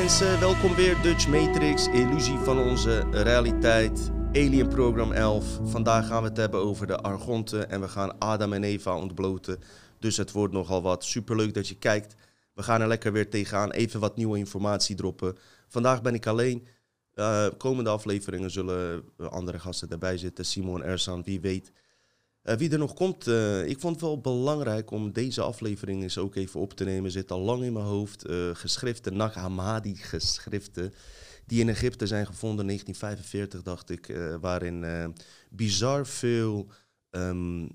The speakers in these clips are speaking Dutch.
Mensen, welkom weer Dutch Matrix, illusie van onze realiteit, Alien Program 11. Vandaag gaan we het hebben over de Argonten en we gaan Adam en Eva ontbloten. Dus het wordt nogal wat. Superleuk dat je kijkt. We gaan er lekker weer tegenaan, even wat nieuwe informatie droppen. Vandaag ben ik alleen. Uh, komende afleveringen zullen andere gasten erbij zitten. Simon Ersan, wie weet. Uh, wie er nog komt, uh, ik vond het wel belangrijk om deze aflevering eens ook even op te nemen. Zit al lang in mijn hoofd. Uh, geschriften, Nag Hammadi geschriften, die in Egypte zijn gevonden in 1945, dacht ik. waarin bizar veel um,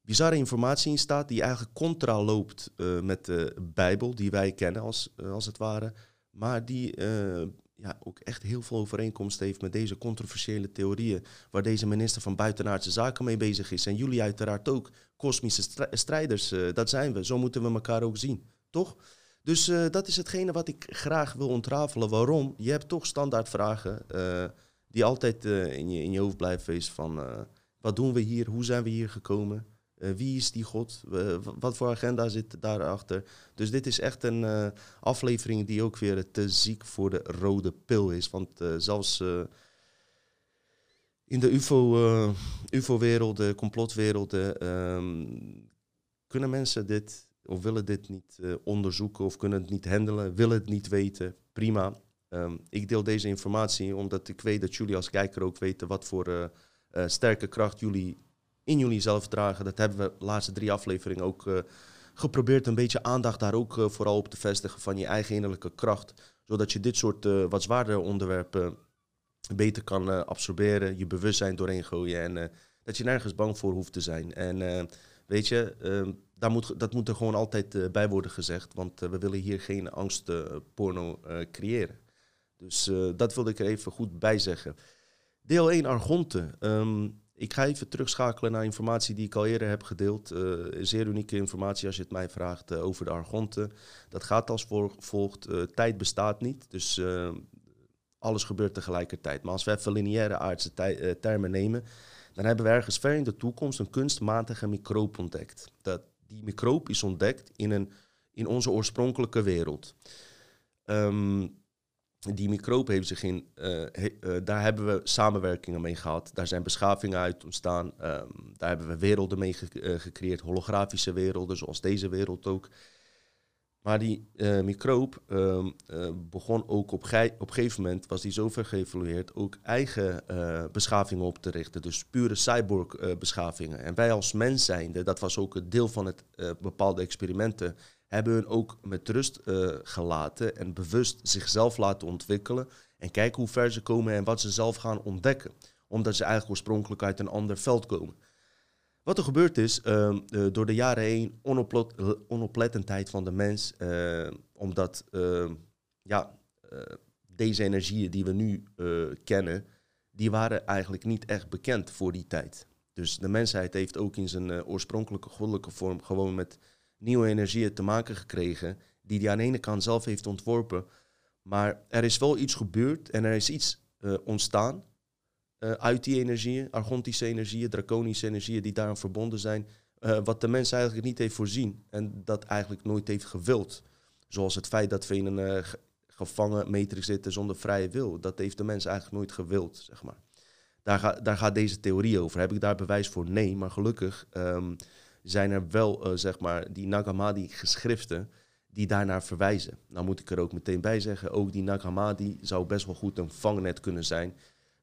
bizarre informatie in staat, die eigenlijk contra loopt met de Bijbel, die wij kennen als, als het ware. Maar die ja, ook echt heel veel overeenkomst heeft met deze controversiële theorieën, waar deze minister van Buitenaardse Zaken mee bezig is. En jullie uiteraard ook, kosmische strijders, uh, dat zijn we. Zo moeten we elkaar ook zien, toch? Dus uh, dat is hetgene wat ik graag wil ontrafelen. Waarom? Je hebt toch standaard vragen uh, die altijd in, je, in je hoofd blijven is van wat doen we hier, hoe zijn we hier gekomen? Uh, wie is die God? Wat voor agenda zit daarachter? Dus dit is echt een uh, aflevering die ook weer te ziek voor de rode pil is. Want zelfs in de UFO, UFO-werelden, complotwerelden, um, kunnen mensen dit of willen dit niet onderzoeken of kunnen het niet handelen, willen het niet weten. Prima. Um, ik deel deze informatie omdat ik weet dat jullie als kijker ook weten wat voor sterke kracht jullie in jullie zelf dragen. Dat hebben we de laatste drie afleveringen ook uh, geprobeerd een beetje aandacht daar ook uh, vooral op te vestigen van je eigen innerlijke kracht. Zodat je dit soort uh, wat zwaardere onderwerpen beter kan absorberen, je bewustzijn doorheen gooien en dat je nergens bang voor hoeft te zijn. En weet je, ehm, daar moet, dat moet er gewoon altijd bij worden gezegd, want we willen hier geen angstporno creëren. Dus dat wilde ik er even goed bij zeggen. Deel 1 Argonte. Um, ik ga even terugschakelen naar informatie die ik al eerder heb gedeeld. Uh, zeer unieke informatie als je het mij vraagt uh, over de argonten. Dat gaat als volgt. Uh, tijd bestaat niet, dus alles gebeurt tegelijkertijd. Maar als we even lineaire aardse termen nemen, dan hebben we ergens ver in de toekomst een kunstmatige microop ontdekt. Dat, die microop is ontdekt in, een, in onze oorspronkelijke wereld. Um, die microop heeft zich in, uh, daar hebben we samenwerkingen mee gehad. Daar zijn beschavingen uit ontstaan. Um, daar hebben we werelden mee ge uh, gecreëerd, holografische werelden, zoals deze wereld ook. Maar die microop um, begon ook op, op een gegeven moment, was die zover geëvolueerd, ook eigen beschavingen op te richten. Dus pure cyborg-beschavingen. en wij als mens dat was ook een deel van het bepaalde experimenten hebben hun ook met rust uh, gelaten en bewust zichzelf laten ontwikkelen. En kijken hoe ver ze komen en wat ze zelf gaan ontdekken. Omdat ze eigenlijk oorspronkelijk uit een ander veld komen. Wat er gebeurd is, uh, uh, door de jaren heen, onoplet onoplettendheid van de mens. omdat ja, deze energieën die we nu kennen, die waren eigenlijk niet echt bekend voor die tijd. Dus de mensheid heeft ook in zijn oorspronkelijke goddelijke vorm gewoon met nieuwe energieën te maken gekregen, die hij aan de ene kant zelf heeft ontworpen. Maar er is wel iets gebeurd en er is iets uh, ontstaan uh, uit die energieën, argontische energieën, draconische energieën die daaraan verbonden zijn, uh, wat de mens eigenlijk niet heeft voorzien en dat eigenlijk nooit heeft gewild. Zoals het feit dat we in een gevangen matrix zitten zonder vrije wil. Dat heeft de mens eigenlijk nooit gewild, zeg maar. Daar, ga, daar gaat deze theorie over. Heb ik daar bewijs voor? Nee, maar gelukkig um, zijn er wel, uh, zeg maar, die Nagamadi-geschriften die daarnaar verwijzen. Nou moet ik er ook meteen bij zeggen, ook die Nagamadi zou best wel goed een vangnet kunnen zijn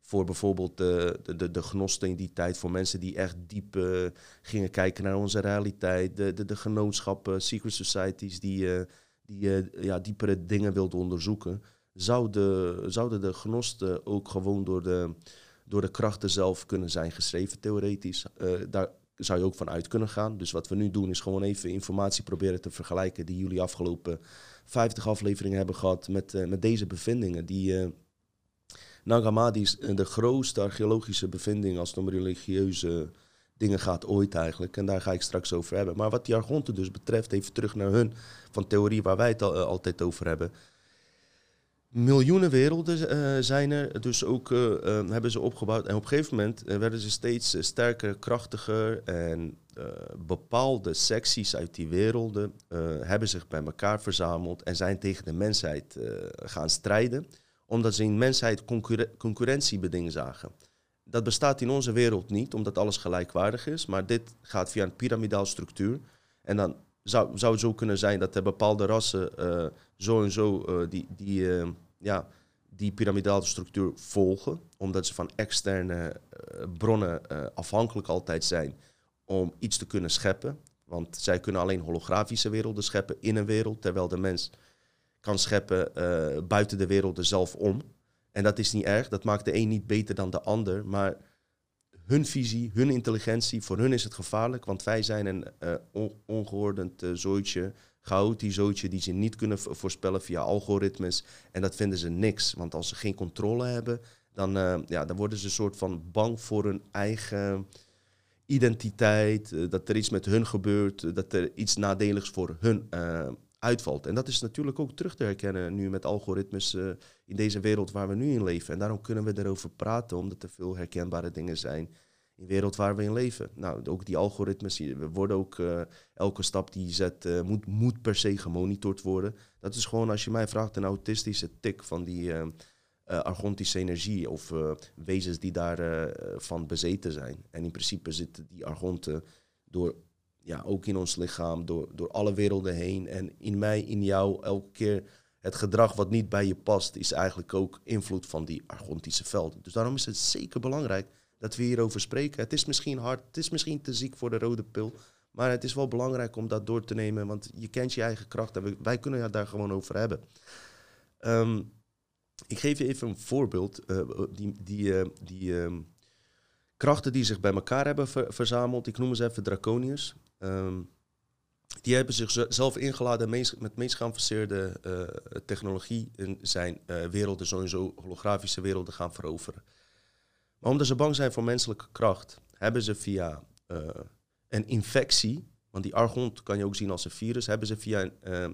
voor bijvoorbeeld de, de, de, gnosten in die tijd, voor mensen die echt diep uh, gingen kijken naar onze realiteit, de, de, de genootschappen, secret societies die, uh, die ja, diepere dingen wilden onderzoeken, zouden, zouden de gnosten ook gewoon door de, door de krachten zelf kunnen zijn geschreven, theoretisch. daar zou je ook van uit kunnen gaan. Dus wat we nu doen is gewoon even informatie proberen te vergelijken die jullie afgelopen 50 afleveringen hebben gehad met, uh, met deze bevindingen. Die uh, Nagamadi is de grootste archeologische bevinding als het om religieuze dingen gaat ooit eigenlijk. En daar ga ik straks over hebben. Maar wat die Argonten dus betreft, even terug naar hun van theorie waar wij het al, altijd over hebben. Miljoenen werelden zijn er, dus ook hebben ze opgebouwd. En op een gegeven moment werden ze steeds sterker, krachtiger. En bepaalde secties uit die werelden hebben zich bij elkaar verzameld en zijn tegen de mensheid gaan strijden, omdat ze in mensheid concurrentiebeding zagen. Dat bestaat in onze wereld niet, omdat alles gelijkwaardig is. Maar dit gaat via een piramidaal structuur. En dan zou, zou het zo kunnen zijn dat er bepaalde rassen zo en zo uh, die, die, uh, ja, die piramidale structuur volgen. Omdat ze van externe bronnen afhankelijk altijd zijn om iets te kunnen scheppen. Want zij kunnen alleen holografische werelden scheppen in een wereld, terwijl de mens kan scheppen buiten de werelden zelf om. En dat is niet erg, dat maakt de een niet beter dan de ander. Maar hun visie, hun intelligentie, voor hun is het gevaarlijk. Want wij zijn een uh, on ongeordend zooitje, zooitje die ze niet kunnen voorspellen via algoritmes. En dat vinden ze niks. Want als ze geen controle hebben, dan, uh, ja, dan worden ze een soort van bang voor hun eigen identiteit. dat er iets met hun gebeurt, dat er iets nadeligs voor hun uitvalt. En dat is natuurlijk ook terug te herkennen nu met algoritmes in deze wereld waar we nu in leven. En daarom kunnen we erover praten, omdat er veel herkenbare dingen zijn in de wereld waar we in leven. Nou, ook die algoritmes, we worden ook uh, elke stap die je zet, uh, moet, moet per se gemonitord worden. Dat is gewoon, als je mij vraagt, een autistische tik van die argontische energie of wezens die daarvan van bezeten zijn. En in principe zitten die argonten door ja, ook in ons lichaam, door, door alle werelden heen. En in mij, in jou, elke keer het gedrag wat niet bij je past, is eigenlijk ook invloed van die argontische velden. Dus daarom is het zeker belangrijk dat we hierover spreken. Het is misschien hard, het is misschien te ziek voor de rode pil. Maar het is wel belangrijk om dat door te nemen, want je kent je eigen kracht en wij kunnen het daar gewoon over hebben. Ehm, ik geef je even een voorbeeld. Uh, die die, uh, die uh, krachten die zich bij elkaar hebben verzameld, ik noem ze even draconiërs. Um, die hebben zichzelf ingeladen met meest geavanceerde uh, technologie in zijn werelden, sowieso holografische werelden, gaan veroveren. Maar omdat ze bang zijn voor menselijke kracht, hebben ze via uh, een infectie, want die argont kan je ook zien als een virus, hebben ze via ehm,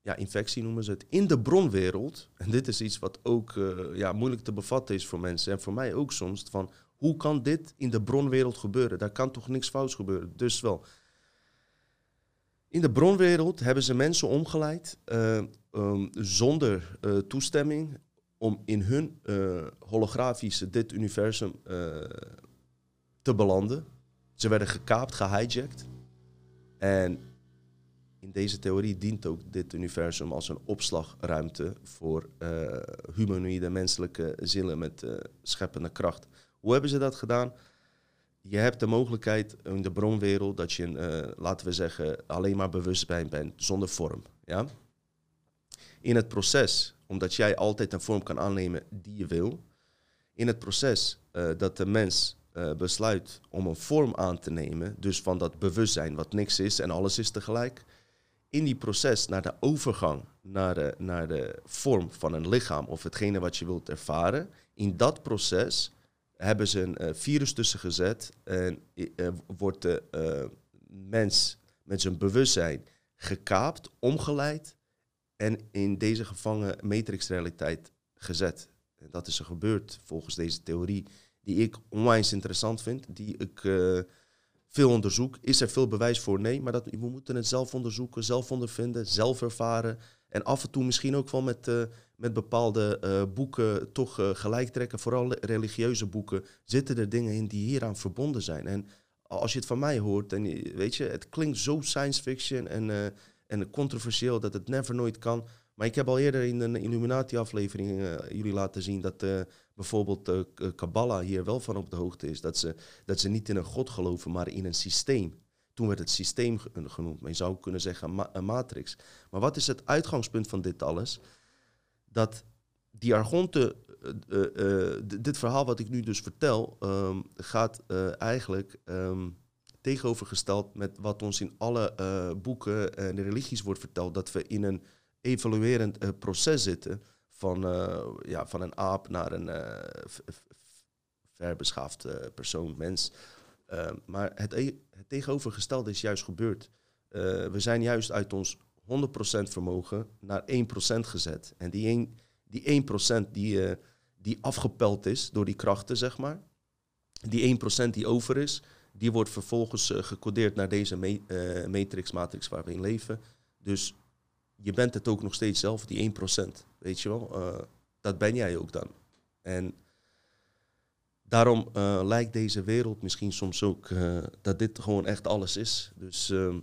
ja, infectie noemen ze het, in de bronwereld. En dit is iets wat ook ja, moeilijk te bevatten is voor mensen en voor mij ook soms. Van hoe kan dit in de bronwereld gebeuren? Daar kan toch niks fout gebeuren? Dus wel. In de bronwereld hebben ze mensen omgeleid zonder toestemming om in hun uh, holografische dit universum te belanden. Ze werden gekaapt, gehijacked. En in deze theorie dient ook dit universum als een opslagruimte voor humanoïde menselijke zielen met scheppende kracht. Hoe hebben ze dat gedaan? je hebt de mogelijkheid in de bronwereld dat je, uh, laten we zeggen, alleen maar bewustzijn bent zonder vorm. Ja? In het proces, omdat jij altijd een vorm kan aannemen die je wil, in het proces uh, dat de mens uh, besluit om een vorm aan te nemen, dus van dat bewustzijn wat niks is en alles is tegelijk, in die proces naar de overgang naar de, naar de vorm van een lichaam of hetgene wat je wilt ervaren, in dat proces hebben ze een uh, virus tussen gezet en wordt de mens met zijn bewustzijn gekaapt, omgeleid en in deze gevangen matrixrealiteit gezet. En dat is er gebeurd volgens deze theorie, die ik onwijs interessant vind, die ik veel onderzoek. Is er veel bewijs voor? Nee, maar dat, we moeten het zelf onderzoeken, zelf ondervinden, zelf ervaren. En af en toe misschien ook wel met, uh, met bepaalde uh, boeken toch gelijk trekken. Vooral religieuze boeken zitten er dingen in die hieraan verbonden zijn. En als je het van mij hoort, en weet je, het klinkt zo science fiction en, en controversieel dat het never nooit kan. Maar ik heb al eerder in een Illuminati-aflevering jullie laten zien dat bijvoorbeeld Kabbalah hier wel van op de hoogte is. Dat ze, dat ze niet in een god geloven, maar in een systeem. Toen werd het systeem genoemd, maar je zou kunnen zeggen een matrix. Maar wat is het uitgangspunt van dit alles? Dat die argonten, uh, dit verhaal wat ik nu dus vertel, um, gaat eigenlijk um, tegenovergesteld met wat ons in alle boeken en religies wordt verteld, dat we in een evoluerend proces zitten van, ja, van een aap naar een verbeschaafd persoon, mens. Maar het, e het, tegenovergestelde is juist gebeurd. We zijn juist uit ons 100% vermogen naar 1% gezet. En die, Die 1% die, die afgepeld is door die krachten, zeg maar. Die 1% die over is, die wordt vervolgens uh, gecodeerd naar deze me matrix, matrix waar we in leven. Dus je bent het ook nog steeds zelf, die 1%. Weet je wel? dat ben jij ook dan. En daarom lijkt deze wereld misschien soms ook dat dit gewoon echt alles is. Dus uh,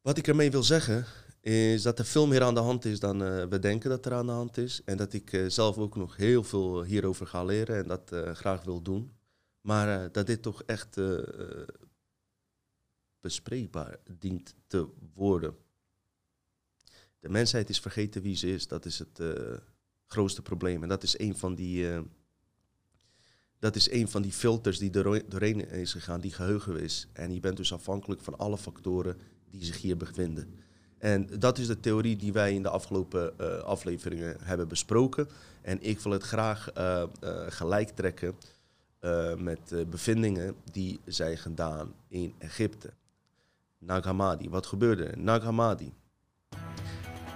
wat ik ermee wil zeggen is dat er veel meer aan de hand is dan we denken dat er aan de hand is. En dat ik zelf ook nog heel veel hierover ga leren en dat graag wil doen. Maar dat dit toch echt bespreekbaar dient te worden. De mensheid is vergeten wie ze is. Dat is het grootste probleem. En dat is een van die, dat is een van die filters die er doorheen is gegaan, die geheugen is. En je bent dus afhankelijk van alle factoren die zich hier bevinden. En dat is de theorie die wij in de afgelopen afleveringen hebben besproken. En ik wil het graag gelijk trekken met bevindingen die zijn gedaan in Egypte. Nag Hammadi. Wat gebeurde er? Nag Hammadi.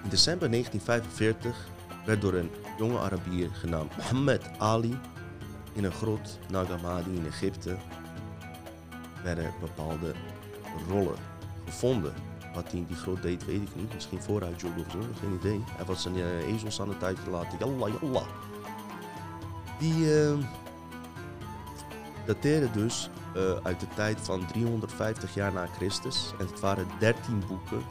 In december 1945 werd door een jonge Arabier genaamd Mohammed Ali in een grot Nagamadi in Egypte werden bepaalde rollen gevonden. Wat hij in die grot deed, weet ik niet. Misschien vooruit joggen of zo, geen idee. Hij was zijn uh, ezels aan het. Yalla, yalla. Die dateerde dus uh, uit de tijd van 350 jaar na Christus. En het waren 13 boeken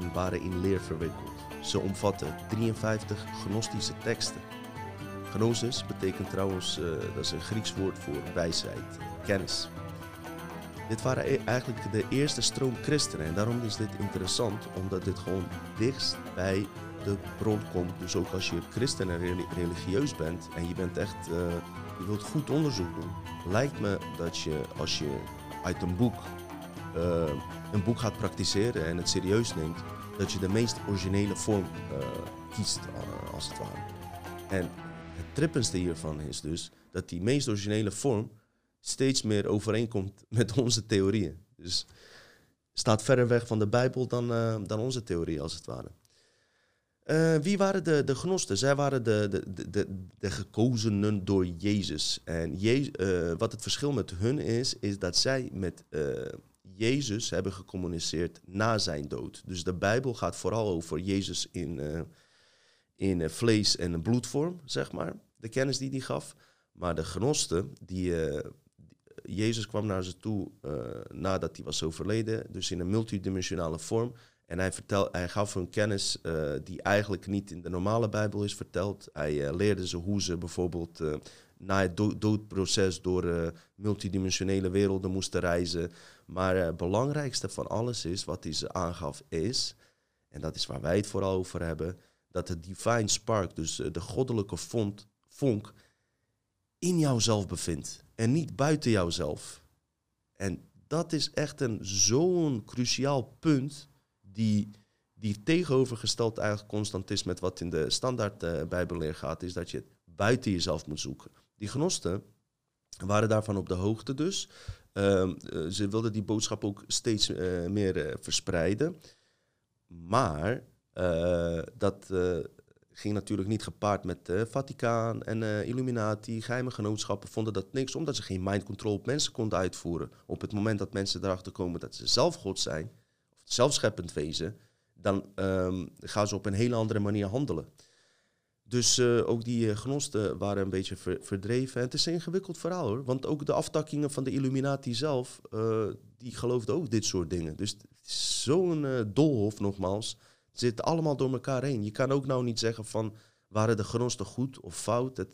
en waren in leer verwikkeld. Ze omvatten 53 gnostische teksten. Gnosis betekent trouwens, uh, dat is een Grieks woord voor wijsheid, kennis. Dit waren e- eigenlijk de eerste stroom christenen en daarom is dit interessant, omdat dit gewoon dichtst bij de bron komt. Dus ook als je christen en religieus bent en je bent echt, uh, je wilt goed onderzoek doen, lijkt me dat je als je uit een boek uh, een boek gaat praktiseren en het serieus neemt, dat je de meest originele vorm uh, kiest, uh, als het ware. En het trippendste hiervan is dus dat die meest originele vorm steeds meer overeenkomt met onze theorieën. Dus staat verder weg van de Bijbel dan, dan onze theorie, als het ware. Uh, wie waren de, de gnosten? Zij waren de, de, de, de gekozenen door Jezus. En Je uh, wat het verschil met hun is, is dat zij met Jezus hebben gecommuniceerd na zijn dood. Dus de Bijbel gaat vooral over Jezus in, in vlees- en bloedvorm, zeg maar. De kennis die hij gaf. Maar de gnosten, die, Jezus kwam naar ze toe nadat hij was overleden. Dus in een multidimensionale vorm. En hij, vertel, hij gaf hun kennis die eigenlijk niet in de normale Bijbel is verteld. Hij leerde ze hoe ze bijvoorbeeld na het doodproces door multidimensionele werelden moesten reizen. Maar het belangrijkste van alles is, wat hij ze aangaf, is, en dat is waar wij het vooral over hebben, dat de divine spark, dus eh, de goddelijke vond, vonk, in jouzelf bevindt en niet buiten jouzelf. En dat is echt zo'n cruciaal punt die, die tegenovergesteld eigenlijk constant is met wat in de standaard uh, bijbelleer gaat, is dat je het buiten jezelf moet zoeken. Die gnosten waren daarvan op de hoogte dus. Ehm, eh, ze wilden die boodschap ook steeds uh, meer uh, verspreiden. Maar dat ging natuurlijk niet gepaard met de Vaticaan en Illuminati. Geheime genootschappen vonden dat niks, omdat ze geen mind control op mensen konden uitvoeren. Op het moment dat mensen erachter komen dat ze zelf God zijn, zelfscheppend wezen, dan um, gaan ze op een hele andere manier handelen. Dus uh, ook die uh, gnosten waren een beetje ver verdreven. En het is een ingewikkeld verhaal hoor. Want ook de aftakkingen van de Illuminati zelf, uh, die geloofden ook dit soort dingen. Dus zo'n dolhof nogmaals. Zit allemaal door elkaar heen. Je kan ook nou niet zeggen van, waren de gnosten goed of fout?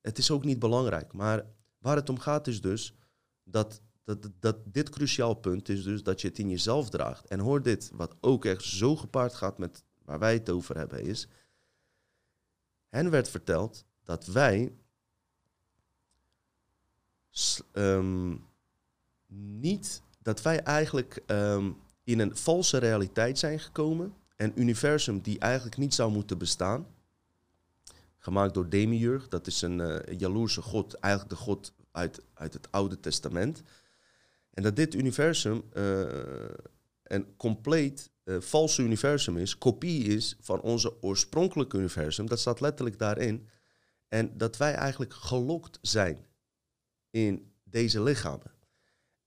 Het is ook niet belangrijk. Maar waar het om gaat is dus dat, dat, dat dit cruciaal punt is dus dat je het in jezelf draagt. En hoor dit, wat ook echt zo gepaard gaat met waar wij het over hebben, is hen werd verteld dat wij um, niet, dat wij eigenlijk um, in een valse realiteit zijn gekomen. Een universum die eigenlijk niet zou moeten bestaan. Gemaakt door Demiurg, dat is een uh, jaloerse god, eigenlijk de god uit, uit het Oude Testament. En dat dit universum uh, een compleet uh, valse universum is, kopie is van onze oorspronkelijke universum. Dat staat letterlijk daarin. En dat wij eigenlijk gelokt zijn in deze lichamen.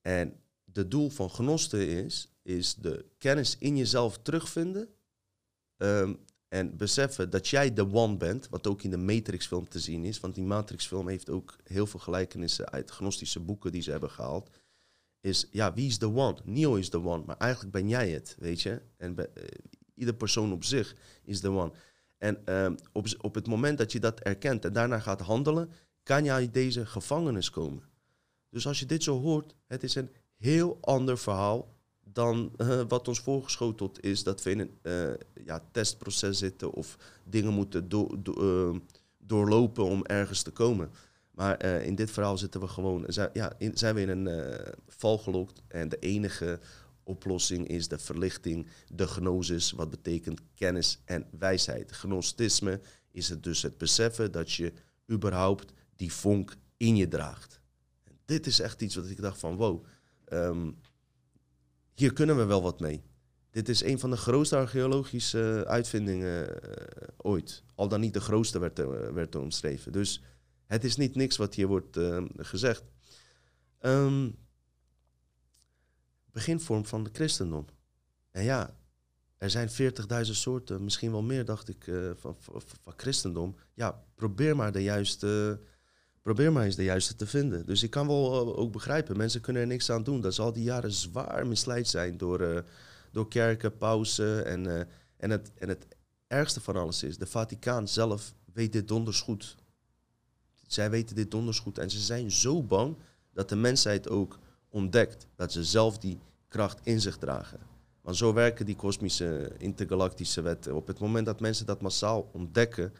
En de doel van gnosten is, is de kennis in jezelf terugvinden. Ehm, en beseffen dat jij de one bent, wat ook in de Matrix-film te zien is. Want die Matrix-film heeft ook heel veel gelijkenissen uit gnostische boeken die ze hebben gehaald. Is, ja, wie is de one? Neo is de one, maar eigenlijk ben jij het, weet je. En uh, ieder persoon op zich is de one. En ehm, op, op het moment dat je dat erkent en daarna gaat handelen, kan je uit deze gevangenis komen. Dus als je dit zo hoort, het is een heel ander verhaal dan uh, wat ons voorgeschoteld is dat we in een uh, ja, testproces zitten of dingen moeten uh, doorlopen om ergens te komen. Maar in dit verhaal zitten we gewoon, zijn, ja, zijn we in een val gelokt en de enige oplossing is de verlichting, de gnosis, wat betekent kennis en wijsheid. Gnostisme is het dus het beseffen dat je überhaupt die vonk in je draagt. En dit is echt iets wat ik dacht van wow. Um, hier kunnen we wel wat mee. Dit is een van de grootste archeologische uitvindingen uh, ooit. Al dan niet de grootste werd, werd omschreven. Dus het is niet niks wat hier wordt uh, gezegd. Um, beginvorm van het christendom. En ja, er zijn 40.000 soorten, misschien wel meer, dacht ik, van, van, van, christendom. Ja, probeer maar de juiste probeer maar eens de juiste te vinden. Dus ik kan wel eh, ook begrijpen, mensen kunnen er niks aan doen. Dat zal die jaren zwaar misleid zijn door, uh, door kerken, pausen. En, en, het, en het ergste van alles is, de Vaticaan zelf weet dit donders goed. Zij weten dit donders goed en ze zijn zo bang dat de mensheid ook ontdekt dat ze zelf die kracht in zich dragen. Want zo werken die kosmische intergalactische wetten. Op het moment dat mensen dat massaal ontdekken,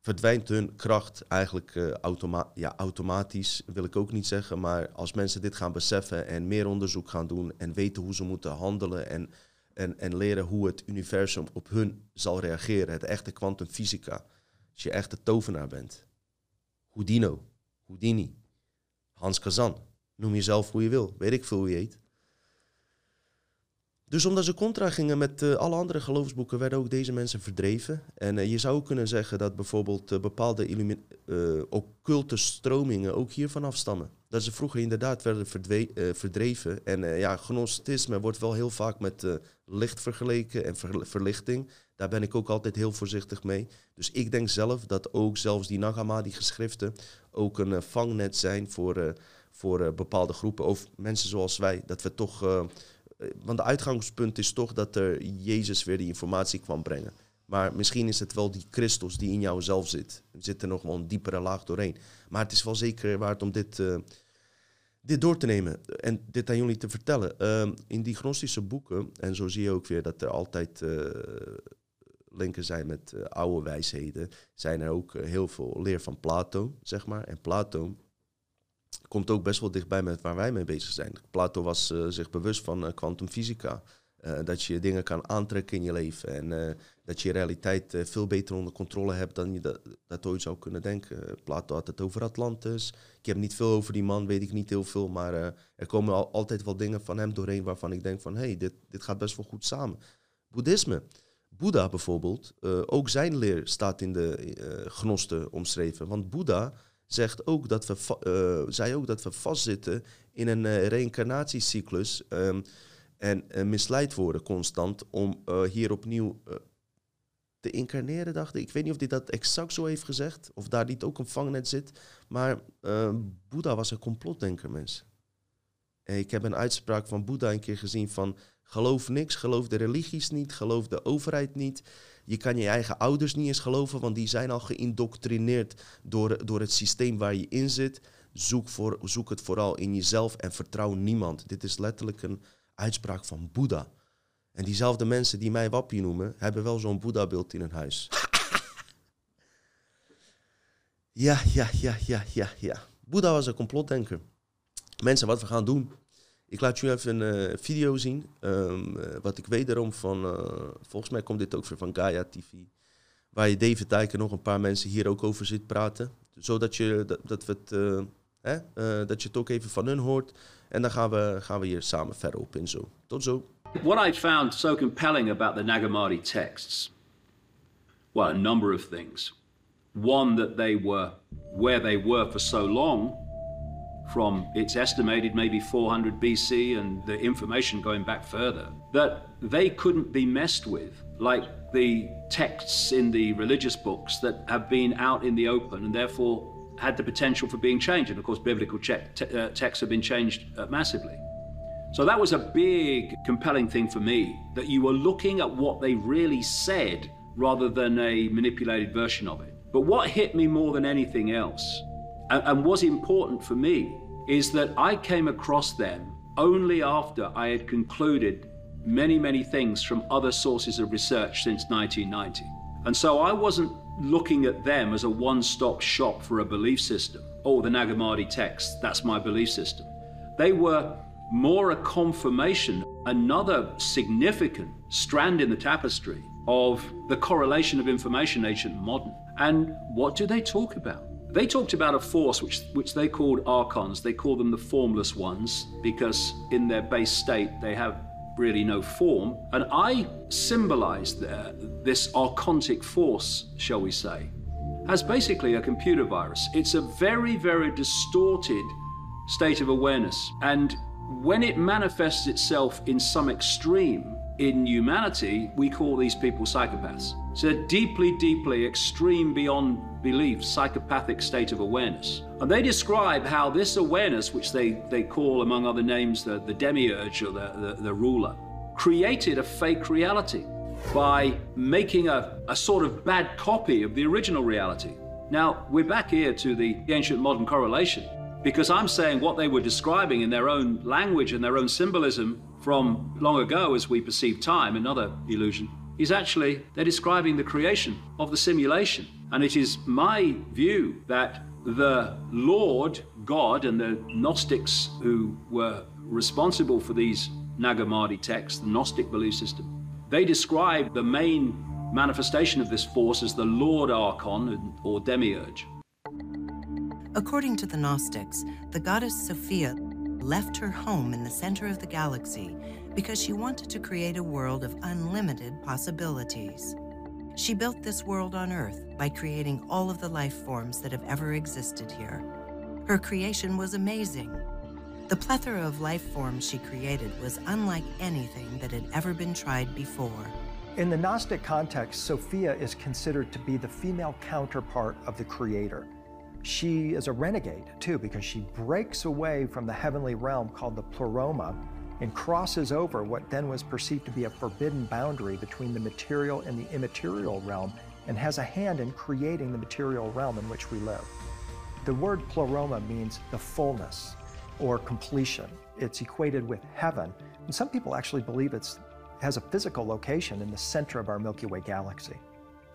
verdwijnt hun kracht eigenlijk uh, automa ja, automatisch, wil ik ook niet zeggen. Maar als mensen dit gaan beseffen en meer onderzoek gaan doen en weten hoe ze moeten handelen en, en, en leren hoe het universum op hun zal reageren, het echte kwantumfysica. Als je echt de tovenaar bent. Houdino, Houdini, Hans Kazan, noem jezelf hoe je wil, weet ik veel hoe je heet. Dus omdat ze contra gingen met uh, alle andere geloofsboeken, werden ook deze mensen verdreven. En uh, je zou kunnen zeggen dat bijvoorbeeld uh, bepaalde occulte stromingen ook hiervan afstammen. Dat ze vroeger inderdaad werden verdreven. En ja, gnosticisme wordt wel heel vaak met licht vergeleken en ver verlichting. Daar ben ik ook altijd heel voorzichtig mee. Dus ik denk zelf dat ook zelfs die Nagamadi geschriften ook een vangnet zijn voor, voor bepaalde groepen. Of mensen zoals wij, dat we toch eh, want de uitgangspunt is toch dat er Jezus weer die informatie kwam brengen. Maar misschien is het wel die Christus die in jou zelf zit. Er zit er nog wel een diepere laag doorheen. Maar het is wel zeker waard om dit, dit door te nemen en dit aan jullie te vertellen. Uh, in die gnostische boeken, en zo zie je ook weer dat er altijd linken zijn met oude wijsheden, zijn er ook heel veel leer van Plato, zeg maar. En Plato komt ook best wel dichtbij met waar wij mee bezig zijn. Plato was uh, zich bewust van kwantumfysica. Dat je dingen kan aantrekken in je leven. En dat je realiteit veel beter onder controle hebt dan je dat, ooit zou kunnen denken. Plato had het over Atlantis. Ik heb niet veel over die man, weet ik niet heel veel. Maar er komen al, altijd wel dingen van hem doorheen waarvan ik denk van... hé, hey, dit, dit gaat best wel goed samen. Boeddhisme. Boeddha bijvoorbeeld, ook zijn leer staat in de gnosten omschreven. Want Boeddha zegt ook dat we, uh, zei ook dat we vastzitten in een uh, reïncarnatiecyclus um, en uh, misleid worden constant om hier opnieuw te incarneren, dacht ik. Ik weet niet of hij dat exact zo heeft gezegd, of daar niet ook een vangnet zit, maar Boeddha was een complotdenker, mensen. Ik heb een uitspraak van Boeddha een keer gezien van geloof niks, geloof de religies niet, geloof de overheid niet. Je kan je eigen ouders niet eens geloven, want die zijn al geïndoctrineerd door, door het systeem waar je in zit. Zoek, voor, zoek het vooral in jezelf en vertrouw niemand. Dit is letterlijk een uitspraak van Boeddha. En diezelfde mensen die mij wappie noemen, hebben wel zo'n Boeddha-beeld in hun huis. ja, ja, ja, ja, ja, ja. Boeddha was een complotdenker. Mensen, wat we gaan doen, ik laat jullie even een uh, video zien. Um, uh, wat ik wederom van, uh, volgens mij komt dit ook weer van Gaia TV. Waar je David Dijk en nog een paar mensen hier ook over zit praten. Zodat je, dat, we het, dat je het ook even van hun hoort. En dan gaan we, gaan we hier samen verder op in zo. Tot zo. What I found so compelling about the Nag Hammadi texts, well, a number of things. One, that they were where they were for so long, from it's estimated maybe 400 BC and the information going back further, that they couldn't be messed with like the texts in the religious books that have been out in the open and therefore had the potential for being changed. And of course, biblical te- uh, texts have been changed uh, massively. So that was a big, compelling thing for me that you were looking at what they really said rather than a manipulated version of it. But what hit me more than anything else, and, and was important for me, is that I came across them only after I had concluded many, many things from other sources of research since 1990. And so I wasn't looking at them as a one stop shop for a belief system. Oh, the Nag Hammadi text, that's my belief system. They were more a confirmation, another significant strand in the tapestry of the correlation of information, ancient and modern. And what do they talk about? They talked about a force which, which they called archons. They call them the formless ones because, in their base state, they have really no form. And I symbolized there this archontic force, shall we say, as basically a computer virus. It's a very, very distorted state of awareness. And when it manifests itself in some extreme in humanity, we call these people psychopaths. It's a deeply, deeply extreme beyond belief psychopathic state of awareness. And they describe how this awareness, which they, they call, among other names, the, the demiurge or the, the, the ruler, created a fake reality by making a, a sort of bad copy of the original reality. Now, we're back here to the ancient modern correlation because I'm saying what they were describing in their own language and their own symbolism from long ago as we perceive time, another illusion, is actually they're describing the creation of the simulation. And it is my view that the Lord, God, and the Gnostics who were responsible for these Nag Hammadi texts, the Gnostic belief system, they describe the main manifestation of this force as the Lord Archon or Demiurge. According to the Gnostics, the goddess Sophia left her home in the center of the galaxy because she wanted to create a world of unlimited possibilities. She built this world on Earth by creating all of the life forms that have ever existed here. Her creation was amazing. The plethora of life forms she created was unlike anything that had ever been tried before. In the Gnostic context, Sophia is considered to be the female counterpart of the Creator. She is a renegade, too, because she breaks away from the heavenly realm called the Pleroma and crosses over what then was perceived to be a forbidden boundary between the material and the immaterial realm and has a hand in creating the material realm in which we live. The word pleroma means the fullness or completion. It's equated with heaven, and some people actually believe it has a physical location in the center of our Milky Way galaxy.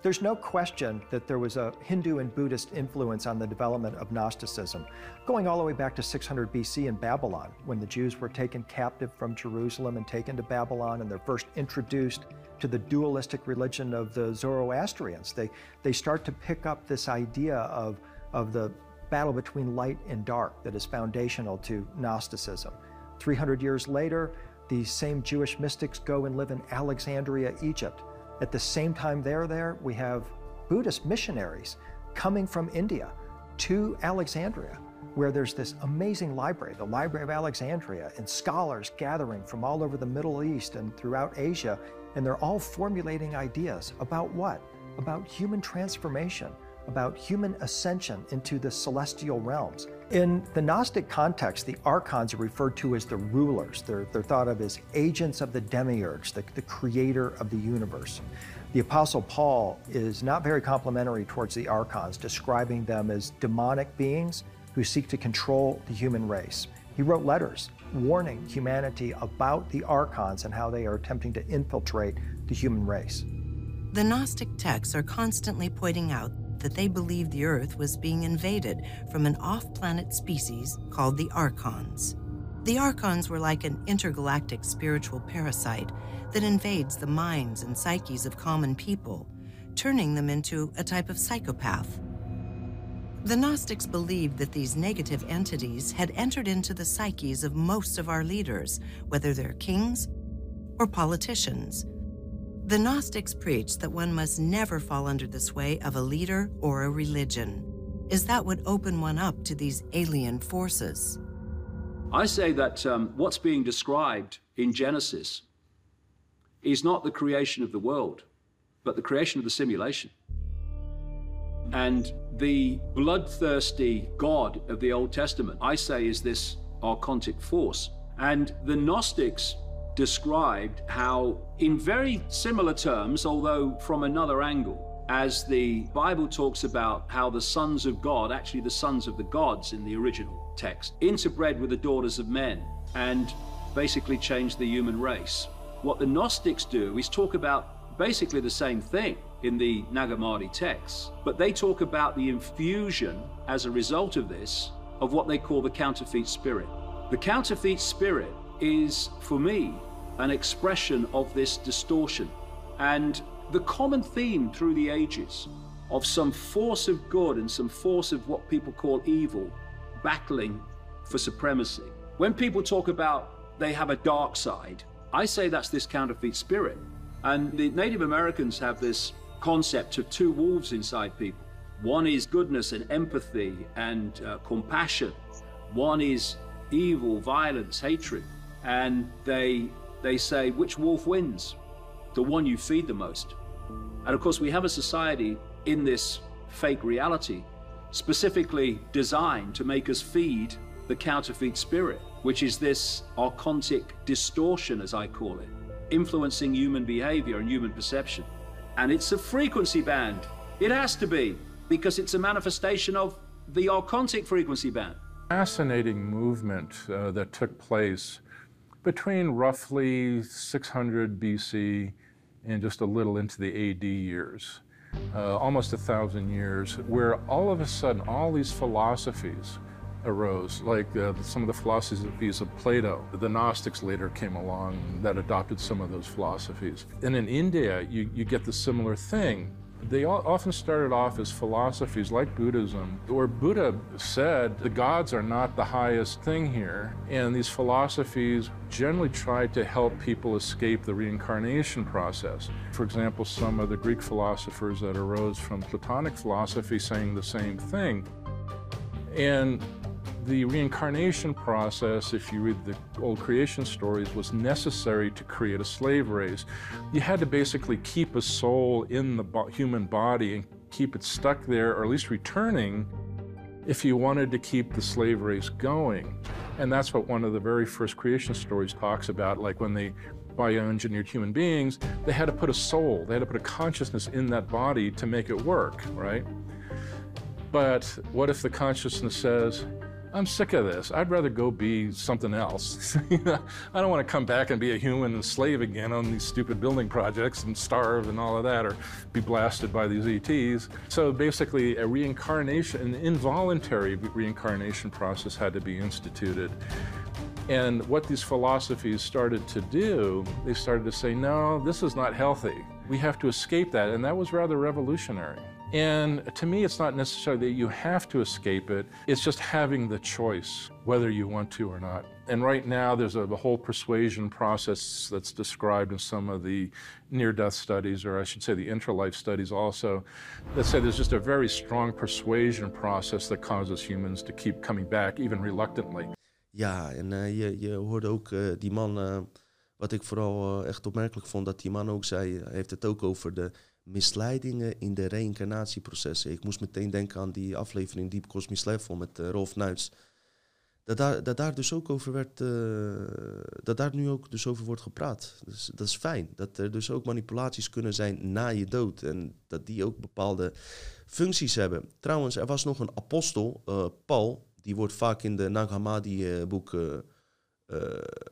There's no question that there was a Hindu and Buddhist influence on the development of Gnosticism, going all the way back to 600 BC in Babylon, when the Jews were taken captive from Jerusalem and taken to Babylon, and they're first introduced to the dualistic religion of the Zoroastrians. They, they start to pick up this idea of, of the battle between light and dark that is foundational to Gnosticism. 300 years later, these same Jewish mystics go and live in Alexandria, Egypt at the same time they're there, we have Buddhist missionaries coming from India to Alexandria, where there's this amazing library, the Library of Alexandria, and scholars gathering from all over the Middle East and throughout Asia, and they're all formulating ideas about what? About human transformation, about human ascension into the celestial realms. In the Gnostic context, the archons are referred to as the rulers. They're, they're thought of as agents of the demiurge, the, the creator of the universe. The Apostle Paul is not very complimentary towards the archons, describing them as demonic beings who seek to control the human race. He wrote letters warning humanity about the archons and how they are attempting to infiltrate the human race. The Gnostic texts are constantly pointing out that they believed the Earth was being invaded from an off planet species called the Archons. The Archons were like an intergalactic spiritual parasite that invades the minds and psyches of common people, turning them into a type of psychopath. The Gnostics believed that these negative entities had entered into the psyches of most of our leaders, whether they're kings or politicians. The Gnostics preached that one must never fall under the sway of a leader or a religion, as that would open one up to these alien forces. I say that um, what's being described in Genesis is not the creation of the world, but the creation of the simulation. And the bloodthirsty God of the Old Testament, I say, is this archontic force. And the Gnostics described how, in very similar terms, although from another angle, as the Bible talks about how the sons of God, actually the sons of the gods in the original text, interbred with the daughters of men and basically changed the human race. What the Gnostics do is talk about basically the same thing in the Nag Hammadi texts, but they talk about the infusion as a result of this of what they call the counterfeit spirit. The counterfeit spirit is, for me, an expression of this distortion. And the common theme through the ages of some force of good and some force of what people call evil battling for supremacy. When people talk about they have a dark side, I say that's this counterfeit spirit. And the Native Americans have this concept of two wolves inside people. One is goodness and empathy and uh, compassion. One is evil, violence, hatred. And they, they say, which wolf wins? The one you feed the most. And of course, we have a society in this fake reality specifically designed to make us feed the counterfeit spirit, which is this archontic distortion, as I call it, influencing human behavior and human perception. And it's a frequency band. It has to be, because it's a manifestation of the archontic frequency band. Fascinating movement uh, that took place between roughly 600 BC and just a little into the AD years, uh, almost a thousand years, where all of a sudden all these philosophies arose, like uh, some of the philosophies of Plato. The Gnostics later came along that adopted some of those philosophies. And in India, you, you get the similar thing. They often started off as philosophies like Buddhism, where Buddha said the gods are not the highest thing here. And these philosophies generally tried to help people escape the reincarnation process. For example, some of the Greek philosophers that arose from Platonic philosophy saying the same thing. And the reincarnation process, if you read the old creation stories, was necessary to create a slave race. You had to basically keep a soul in the bo human body and keep it stuck there, or at least returning, if you wanted to keep the slave race going. And that's what one of the very first creation stories talks about, like when they bioengineered human beings, they had to put a soul, they had to put a consciousness in that body to make it work, right? But what if the consciousness says, I'm sick of this. I'd rather go be something else. I don't want to come back and be a human and slave again on these stupid building projects and starve and all of that or be blasted by these ETs. So basically a reincarnation, an involuntary reincarnation process had to be instituted. And what these philosophies started to do, they started to say, no, this is not healthy. We have to escape that. And that was rather revolutionary. And to me, it's not necessarily that you have to escape it, it's just having the choice whether you want to or not. And right now, there's a, a whole persuasion process that's described in some of the near death studies, or I should say the intra-life studies also, that say there's just a very strong persuasion process that causes humans to keep coming back, even reluctantly. Ja, en uh, je, je hoorde ook uh, die man, uh, wat ik vooral echt opmerkelijk vond, dat die man ook zei, heeft het ook over de misleidingen in de reïncarnatieprocessen. Ik moest meteen denken aan die aflevering Deep Cosmic Level met uh, Rolf Nuits. Dat daar, dat daar dus ook over werd, uh, dat daar nu ook dus over wordt gepraat. Dus dat is fijn. Dat er dus ook manipulaties kunnen zijn na je dood. En dat die ook bepaalde functies hebben. Trouwens, er was nog een apostel, uh, Paul, die wordt vaak in de Nag Hammadi-boeken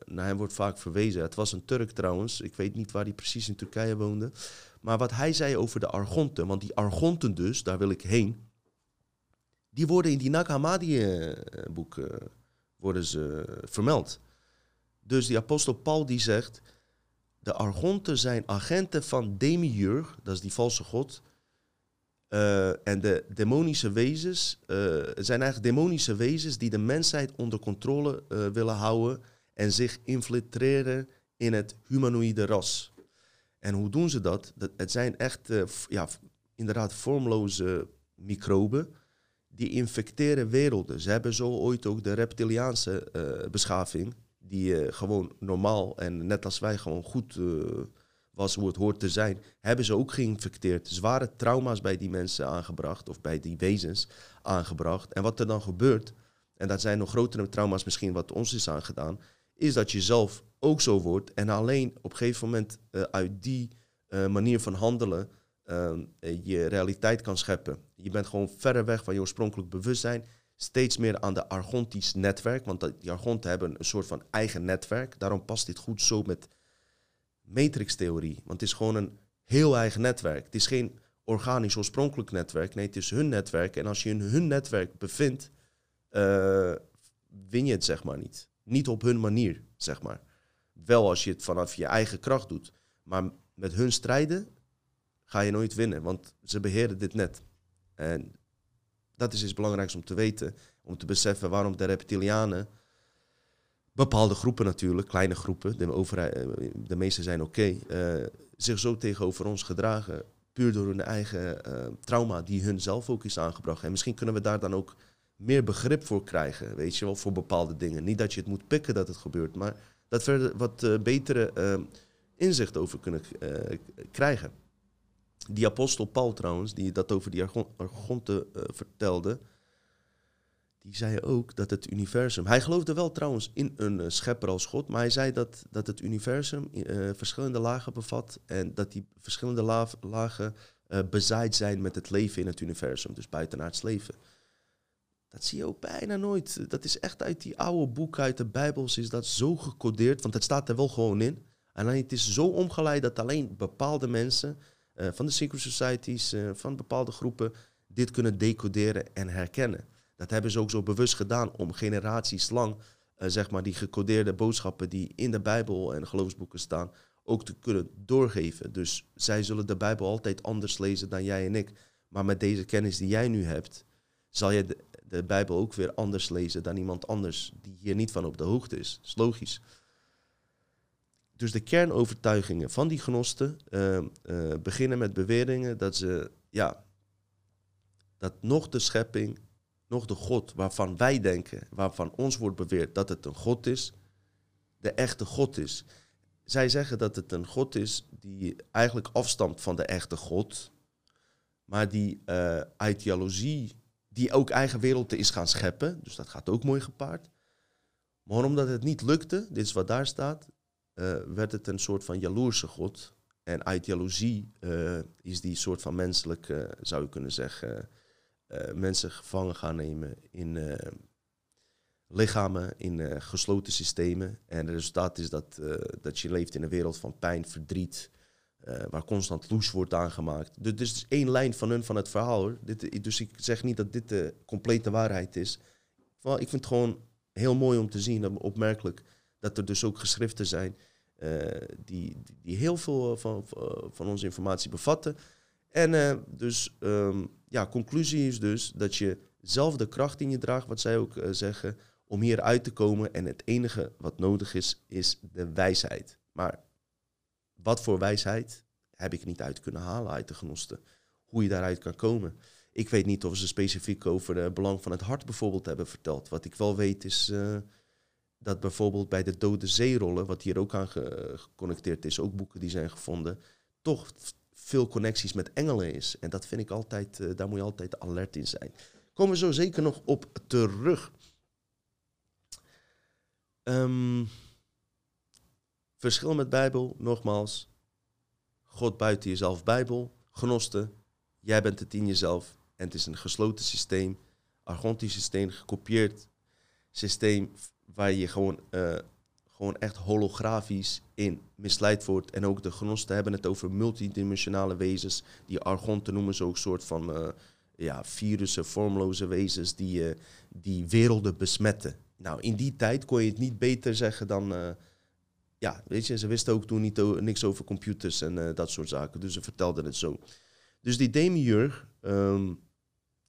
naar hem wordt vaak verwezen. Het was een Turk trouwens. Ik weet niet waar hij precies in Turkije woonde. Maar wat hij zei over de Argonten, want die Argonten dus, daar wil ik heen, die worden in die Nag Hammadi-boek uh, worden ze vermeld. Dus die apostel Paul die zegt, de Argonten zijn agenten van Demiurg, dat is die valse god, uh, en de demonische wezens zijn eigenlijk demonische wezens die de mensheid onder controle willen houden en zich infiltreren in het humanoïde ras. En hoe doen ze dat? dat het zijn echt, eh, ja, inderdaad, vormloze microben die infecteren werelden. Ze hebben zo ooit ook de reptiliaanse eh, beschaving, die eh, gewoon normaal en net als wij gewoon goed was hoe het hoort te zijn, hebben ze ook geïnfecteerd. Zware trauma's bij die mensen aangebracht, of bij die wezens aangebracht. En wat er dan gebeurt, en dat zijn nog grotere trauma's misschien wat ons is aangedaan, is dat je zelf ook zo wordt en alleen op een gegeven moment eh, uit die eh, manier van handelen eh, je realiteit kan scheppen. Je bent gewoon verder weg van je oorspronkelijk bewustzijn, steeds meer aan de Argontisch netwerk, want die Argonten hebben een soort van eigen netwerk. Daarom past dit goed zo met matrixtheorie, want het is gewoon een heel eigen netwerk. Het is geen organisch oorspronkelijk netwerk, nee, het is hun netwerk. En als je in hun netwerk bevindt, win je het zeg maar niet. Niet op hun manier, zeg maar. Wel als je het vanaf je eigen kracht doet. Maar met hun strijden ga je nooit winnen, want ze beheren dit net. En dat is iets belangrijks om te weten, om te beseffen waarom de reptilianen, bepaalde groepen natuurlijk, kleine groepen, de, overheid, eh, de meeste zijn oké, eh, zich zo tegenover ons gedragen, puur door hun eigen eh, trauma die hun zelf ook is aangebracht. En misschien kunnen we daar dan ook meer begrip voor krijgen, weet je wel, voor bepaalde dingen. Niet dat je het moet pikken dat het gebeurt, maar dat we er wat eh, betere eh, inzicht over kunnen eh, krijgen. Die apostel Paul trouwens, die dat over die Argon- Argonten vertelde, die zei ook dat het universum... Hij geloofde wel trouwens in een schepper als God, maar hij zei dat, dat het universum verschillende lagen bevat en dat die verschillende la- lagen bezaaid zijn met het leven in het universum, dus buitenaards leven. Dat zie je ook bijna nooit. Dat is echt uit die oude boeken, uit de Bijbels, is dat zo gecodeerd, want het staat er wel gewoon in. En het is zo omgeleid dat alleen bepaalde mensen eh, van de secret societies, eh, van bepaalde groepen, dit kunnen decoderen en herkennen. Dat hebben ze ook zo bewust gedaan om generaties lang, eh, zeg maar, die gecodeerde boodschappen die in de Bijbel en geloofsboeken staan, ook te kunnen doorgeven. Dus zij zullen de Bijbel altijd anders lezen dan jij en ik. Maar met deze kennis die jij nu hebt, zal je de, Bijbel ook weer anders lezen dan iemand anders die hier niet van op de hoogte is. Dat is logisch. Dus de kernovertuigingen van die gnosten eh, eh, beginnen met beweringen dat ze, ja, dat nog de schepping, nog de God waarvan wij denken, waarvan ons wordt beweerd dat het een God is, de echte God is. Zij zeggen dat het een God is die eigenlijk afstamt van de echte God, maar die eh ideologie, die ook eigen werelden is gaan scheppen, dus dat gaat ook mooi gepaard. Maar omdat het niet lukte, dit is wat daar staat, eh, werd het een soort van jaloerse God. En ideologie eh, is die soort van menselijk, eh, zou je kunnen zeggen, mensen gevangen gaan nemen in lichamen, in gesloten systemen. En het resultaat is dat, dat je leeft in een wereld van pijn, verdriet, eh, waar constant loes wordt aangemaakt. Dus dit is één lijn van hun van het verhaal. Dit, dus ik zeg niet dat dit de complete waarheid is. Wel, ik vind het gewoon heel mooi om te zien, en opmerkelijk, dat er dus ook geschriften zijn eh, die, die heel veel van, van onze informatie bevatten. En eh, dus, ehm, ja, conclusie is dus dat je zelf de kracht in je draagt, wat zij ook eh, zeggen, om hier uit te komen. En het enige wat nodig is, is de wijsheid. Maar wat voor wijsheid heb ik niet uit kunnen halen uit de genosten. Hoe je daaruit kan komen. Ik weet niet of ze specifiek over het belang van het hart bijvoorbeeld hebben verteld. Wat ik wel weet is eh, dat bijvoorbeeld bij de dode zeerollen, wat hier ook aan ge- geconnecteerd is, ook boeken die zijn gevonden, toch veel connecties met engelen is. En dat vind ik altijd, eh, daar moet je altijd alert in zijn. Komen we zo zeker nog op terug. Ehm, verschil met Bijbel, nogmaals. God buiten jezelf, Bijbel. Gnosten, jij bent het in jezelf. En het is een gesloten systeem, argontisch systeem, gekopieerd systeem waar je gewoon, eh, gewoon echt holografisch in misleid wordt. En ook de gnosten hebben het over multidimensionale wezens. Die argonten noemen ze ook soort van eh, ja, virussen, vormloze wezens die, eh, die werelden besmetten. Nou, in die tijd kon je het niet beter zeggen dan... ja, weet je, ze wisten ook toen niet niks over computers en eh, dat soort zaken. Dus ze vertelden het zo. Dus die demiurg ehm,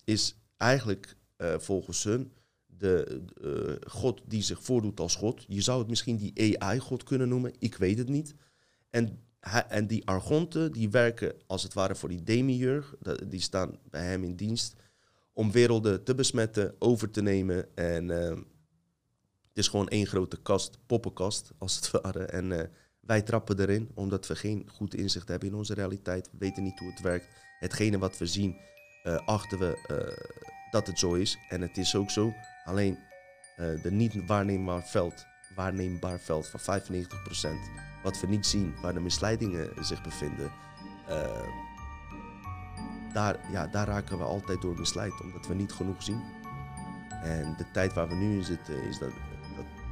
is eigenlijk eh, volgens hun de eh, God die zich voordoet als God. Je zou het misschien die AI-God kunnen noemen, ik weet het niet. En, en die argonten, die werken als het ware voor die demiurg. Die staan bij hem in dienst om werelden te besmetten, over te nemen. En eh, het is gewoon één grote kast, poppenkast, als het ware. En eh, wij trappen erin, omdat we geen goed inzicht hebben in onze realiteit. We weten niet hoe het werkt. Hetgene wat we zien, eh, achten we eh, dat het zo is. En het is ook zo. Alleen de niet waarneembaar veld, waarneembaar veld van 95%, wat we niet zien, waar de misleidingen zich bevinden, daar, ja, daar raken we altijd door misleid, omdat we niet genoeg zien. En de tijd waar we nu in zitten is dat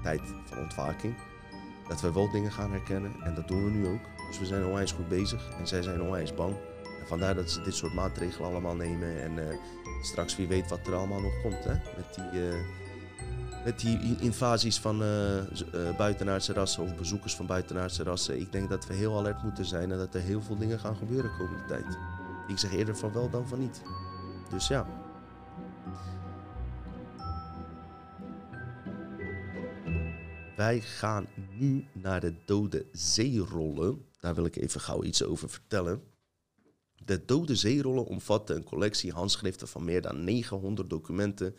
tijd van ontwaking. Dat we wel dingen gaan herkennen en dat doen we nu ook. Dus we zijn onwijs goed bezig en zij zijn onwijs bang. En vandaar dat ze dit soort maatregelen allemaal nemen. En eh, straks wie weet wat er allemaal nog komt hè? Met, die, eh, met die invasies van eh, buitenaardse rassen of bezoekers van buitenaardse rassen. Ik denk dat we heel alert moeten zijn en dat er heel veel dingen gaan gebeuren komende tijd. Ik zeg eerder van wel dan van niet. Dus ja. Wij gaan nu naar de Dode Zeerollen. Daar wil ik even gauw iets over vertellen. De Dode Zeerollen omvatten een collectie handschriften van meer dan 900 documenten,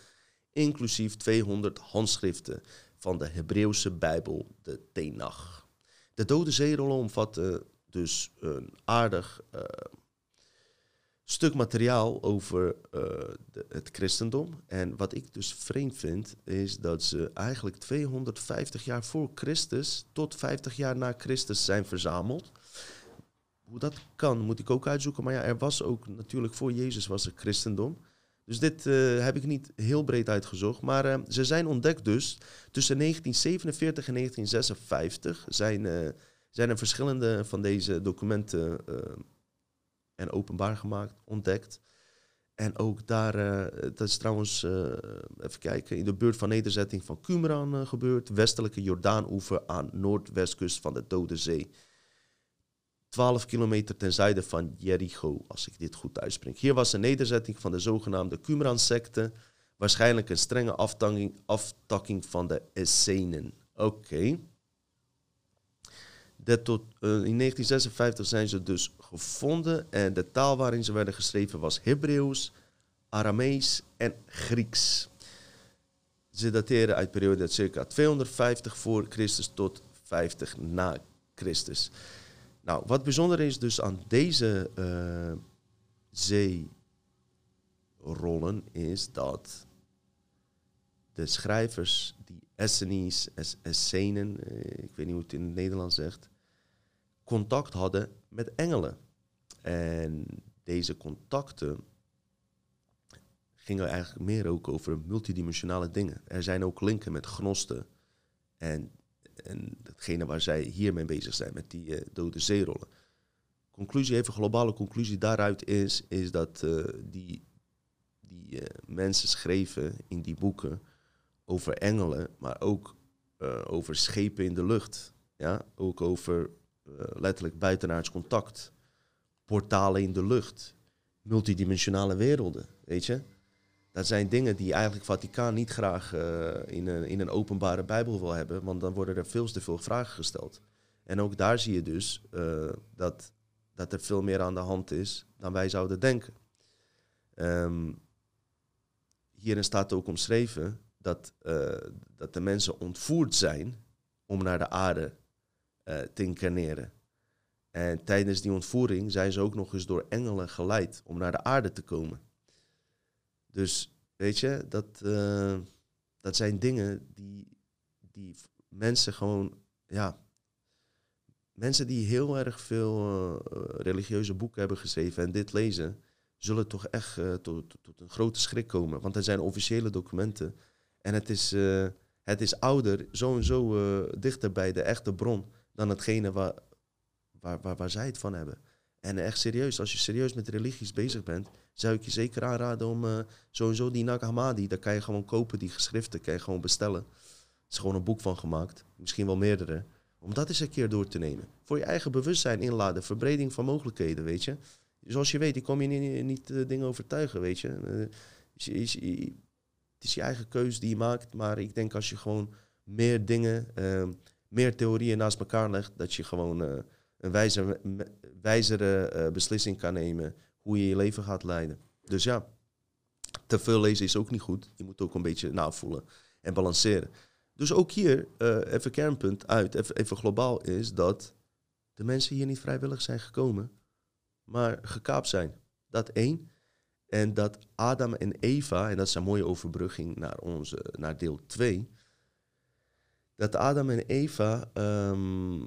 inclusief 200 handschriften van de Hebreeuwse Bijbel, de Tenach. De Dode Zeerollen omvatten dus een aardig eh, stuk materiaal over eh, het christendom. En wat ik dus vreemd vind, is dat ze eigenlijk 250 jaar voor Christus tot 50 jaar na Christus zijn verzameld. Hoe dat kan, moet ik ook uitzoeken. Maar ja, er was ook natuurlijk voor Jezus was er christendom. Dus dit eh, heb ik niet heel breed uitgezocht. Maar eh, ze zijn ontdekt dus tussen 1947 en 1956 zijn, zijn er verschillende van deze documenten en openbaar gemaakt, ontdekt. En ook daar, eh, dat is trouwens, eh, even kijken, in de buurt van nederzetting van Qumran eh, gebeurd. Westelijke Jordaan-oever aan noordwestkust van de Dode Zee. 12 kilometer ten zuiden van Jericho, als ik dit goed uitspreek. Hier was een nederzetting van de zogenaamde Qumran-secte. Waarschijnlijk een strenge aftakking, aftakking van de Essenen. Oké. De tot, eh, in 1956 zijn ze dus gevonden en de taal waarin ze werden geschreven was Hebreeuws, Aramees en Grieks. Ze dateren uit periode circa 250 voor Christus tot 50 na Christus. Nou, wat bijzonder is dus aan deze eh, zeerollen is dat de schrijvers, die Essenes, Es- Essenen, eh, ik weet niet hoe het in het Nederlands zegt, contact hadden met engelen. En deze contacten gingen eigenlijk meer ook over multidimensionale dingen. Er zijn ook linken met gnosten en, en datgene waar zij hiermee bezig zijn, met die eh, dode zeerollen. Conclusie, even globale conclusie daaruit is, is dat eh, die, die eh, mensen schreven in die boeken over engelen, maar ook over schepen in de lucht. Ja? Ook over letterlijk buitenaards contact, portalen in de lucht, multidimensionale werelden, weet je. Dat zijn dingen die eigenlijk Vaticaan niet graag eh, in, een, in een openbare Bijbel wil hebben, want dan worden er veel te veel vragen gesteld. En ook daar zie je dus eh, dat, dat er veel meer aan de hand is dan wij zouden denken. Ehm, hierin staat ook omschreven dat, eh, dat de mensen ontvoerd zijn om naar de aarde eh, te incarneren. En tijdens die ontvoering zijn ze ook nog eens door engelen geleid om naar de aarde te komen. Dus weet je, dat, eh, dat zijn dingen die, die mensen gewoon, ja, mensen die heel erg veel eh, religieuze boeken hebben geschreven en dit lezen, zullen toch echt tot, tot een grote schrik komen. Want er zijn officiële documenten en het is, het is ouder, zo en zo dichter bij de echte bron dan hetgene waar, waar, waar, waar zij het van hebben. En echt serieus, als je serieus met religies bezig bent, zou ik je zeker aanraden om eh, sowieso die Nag Hammadi, daar kan je gewoon kopen, die geschriften, kan je gewoon bestellen. Er is gewoon een boek van gemaakt, misschien wel meerdere. Om dat eens een keer door te nemen. Voor je eigen bewustzijn inladen, verbreding van mogelijkheden, weet je. Zoals je weet, ik kom je niet, eh, dingen overtuigen, weet je. Eh, je- je- je- het is je eigen keuze die je maakt. Maar ik denk als je gewoon meer dingen, ehm, meer theorieën naast elkaar legt, dat je gewoon eh, een wijzer, wijzere eh, beslissing kan nemen hoe je je leven gaat leiden. Dus ja, te veel lezen is ook niet goed. Je moet ook een beetje navoelen en balanceren. Dus ook hier, uh, even kernpunt uit, even, even globaal, is dat de mensen hier niet vrijwillig zijn gekomen, maar gekaapt zijn. Dat één. En dat Adam en Eva, en dat is een mooie overbrugging naar, onze, naar deel 2, dat Adam en Eva um,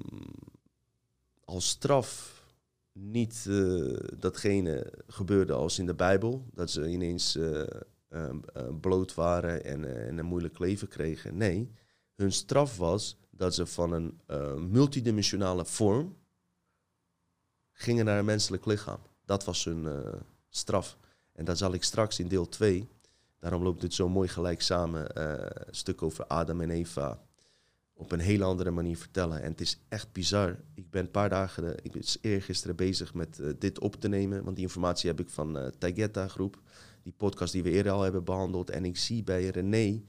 als straf niet uh, datgene gebeurde als in de Bijbel, dat ze ineens uh, bloot waren en, en, een moeilijk leven kregen. Nee, hun straf was dat ze van een multidimensionale vorm gingen naar een menselijk lichaam. Dat was hun straf. En dat zal ik straks in deel 2, daarom loopt dit zo mooi gelijk samen, een stuk over Adam en Eva op een hele andere manier vertellen. En het is echt bizar. Ik ben een paar dagen, ik ben eergisteren bezig met uh, dit op te nemen. Want die informatie heb ik van uh, Taigetta groep. Die podcast die we eerder al hebben behandeld. En ik zie bij René,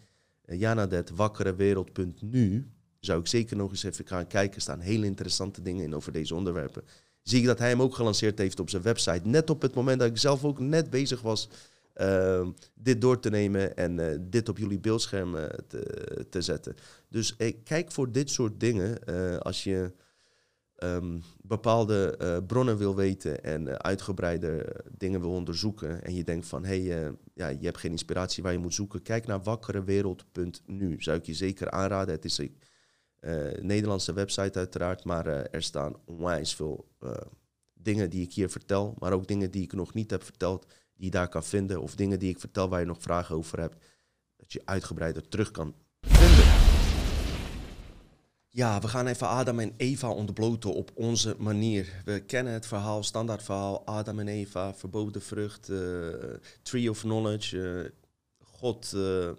uh, Janadet, wakkerewereld.nu. Zou ik zeker nog eens even gaan kijken. Staan hele interessante dingen in over deze onderwerpen. Zie ik dat hij hem ook gelanceerd heeft op zijn website. Net op het moment dat ik zelf ook net bezig was uh, dit door te nemen en uh, dit op jullie beeldscherm uh, te, te, zetten. Dus kijk voor dit soort dingen eh, als je um, bepaalde bronnen wil weten en uitgebreide dingen wil onderzoeken en je denkt van hé, hey, ja, je hebt geen inspiratie waar je moet zoeken, kijk naar wakkerewereld.nu. Zou ik je zeker aanraden. Het is een Nederlandse website uiteraard, maar er staan onwijs veel dingen die ik hier vertel, maar ook dingen die ik nog niet heb verteld die je daar kan vinden. Of dingen die ik vertel waar je nog vragen over hebt. Dat je uitgebreider terug kan vinden. Ja, we gaan even Adam en Eva ontbloten op onze manier. We kennen het verhaal, standaard verhaal. Adam en Eva, verboden vrucht, uh, tree of knowledge. Uh, God uh,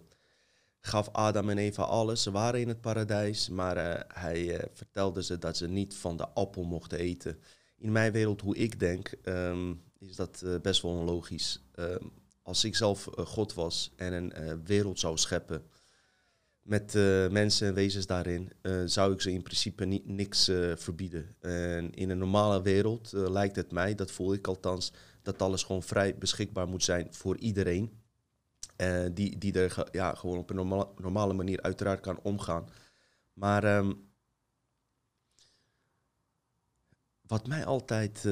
gaf Adam en Eva alles. Ze waren in het paradijs, maar hij vertelde ze dat ze niet van de appel mochten eten. In mijn wereld, hoe ik denk, um, is dat uh, best wel onlogisch. Uh, als ik zelf uh, God was en een wereld zou scheppen met mensen en wezens daarin, zou ik ze in principe niet, niks verbieden. En in een normale wereld lijkt het mij, dat voel ik althans, dat alles gewoon vrij beschikbaar moet zijn voor iedereen. die, die er ja, gewoon op een normale, normale manier uiteraard kan omgaan. Maar um, wat mij altijd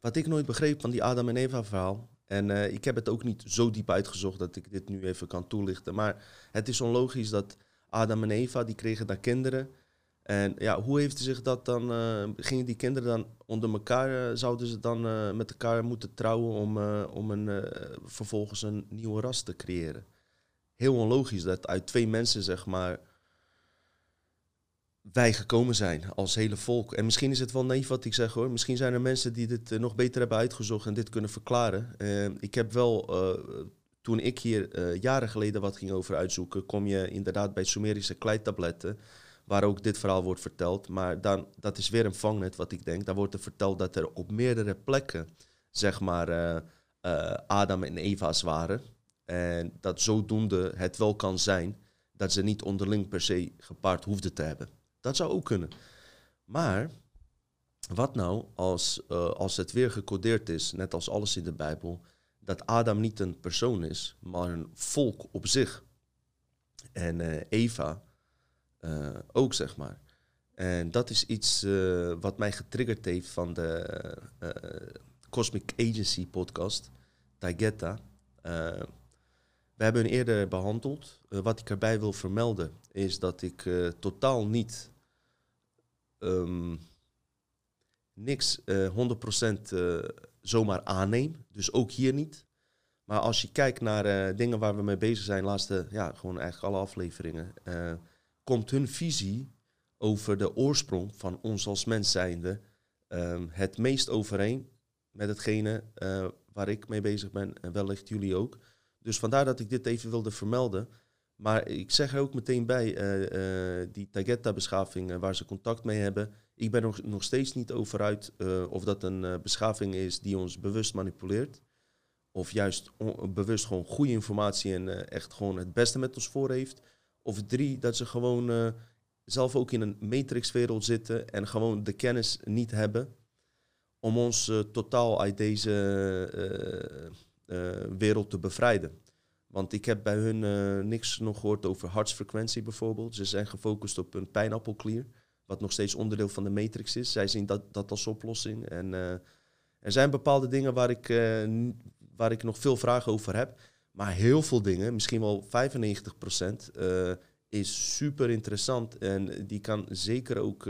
wat ik nooit begreep van die Adam en Eva verhaal. En uh, ik heb het ook niet zo diep uitgezocht dat ik dit nu even kan toelichten. Maar het is onlogisch dat Adam en Eva, die kregen daar kinderen. En ja, hoe heeft zich dat dan, uh, gingen die kinderen dan onder elkaar, uh, zouden ze dan met elkaar moeten trouwen om, om een, vervolgens een nieuwe ras te creëren? Heel onlogisch dat uit twee mensen, zeg maar, wij gekomen zijn als hele volk. En misschien is het wel naïef wat ik zeg hoor. Misschien zijn er mensen die dit eh, nog beter hebben uitgezocht en dit kunnen verklaren. Uh, ik heb wel, uh, toen ik hier jaren geleden wat ging over uitzoeken, kom je inderdaad bij Sumerische kleitabletten, waar ook dit verhaal wordt verteld. Maar dan, dat is weer een vangnet wat ik denk. Daar wordt er verteld dat er op meerdere plekken, zeg maar, Adam en Eva's waren. En dat zodoende het wel kan zijn dat ze niet onderling per se gepaard hoefden te hebben. Dat zou ook kunnen. Maar wat nou als, uh, als het weer gecodeerd is, net als alles in de Bijbel, dat Adam niet een persoon is, maar een volk op zich. En uh, Eva uh, ook, zeg maar. En dat is iets wat mij getriggerd heeft van de Cosmic Agency podcast, Taigeta. we hebben hun eerder behandeld. wat ik erbij wil vermelden is dat ik totaal niet um, niks uh, eh, 100% uh, eh, zomaar aanneem. Dus ook hier niet. Maar als je kijkt naar uh, dingen waar we mee bezig zijn, laatste, ja, gewoon eigenlijk alle afleveringen, komt hun visie over de oorsprong van ons als mens zijnde um, het meest overeen met hetgene waar ik mee bezig ben en wellicht jullie ook. Dus vandaar dat ik dit even wilde vermelden. Maar ik zeg er ook meteen bij, uh, uh, die Tagetta-beschaving uh, waar ze contact mee hebben. Ik ben nog, nog steeds niet over uit of dat een beschaving is die ons bewust manipuleert. of juist bewust gewoon goede informatie en echt gewoon het beste met ons voor heeft. Of drie, dat ze gewoon zelf ook in een matrixwereld zitten en gewoon de kennis niet hebben om ons totaal uit deze wereld te bevrijden. Want ik heb bij hun uh, niks nog gehoord over hartsfrequentie bijvoorbeeld. Ze zijn gefocust op een pijnappelklier, wat nog steeds onderdeel van de matrix is. Zij zien dat, dat als oplossing. En uh, er zijn bepaalde dingen waar ik, uh, waar ik nog veel vragen over heb. Maar heel veel dingen, misschien wel 95%, is super interessant. En die kan zeker ook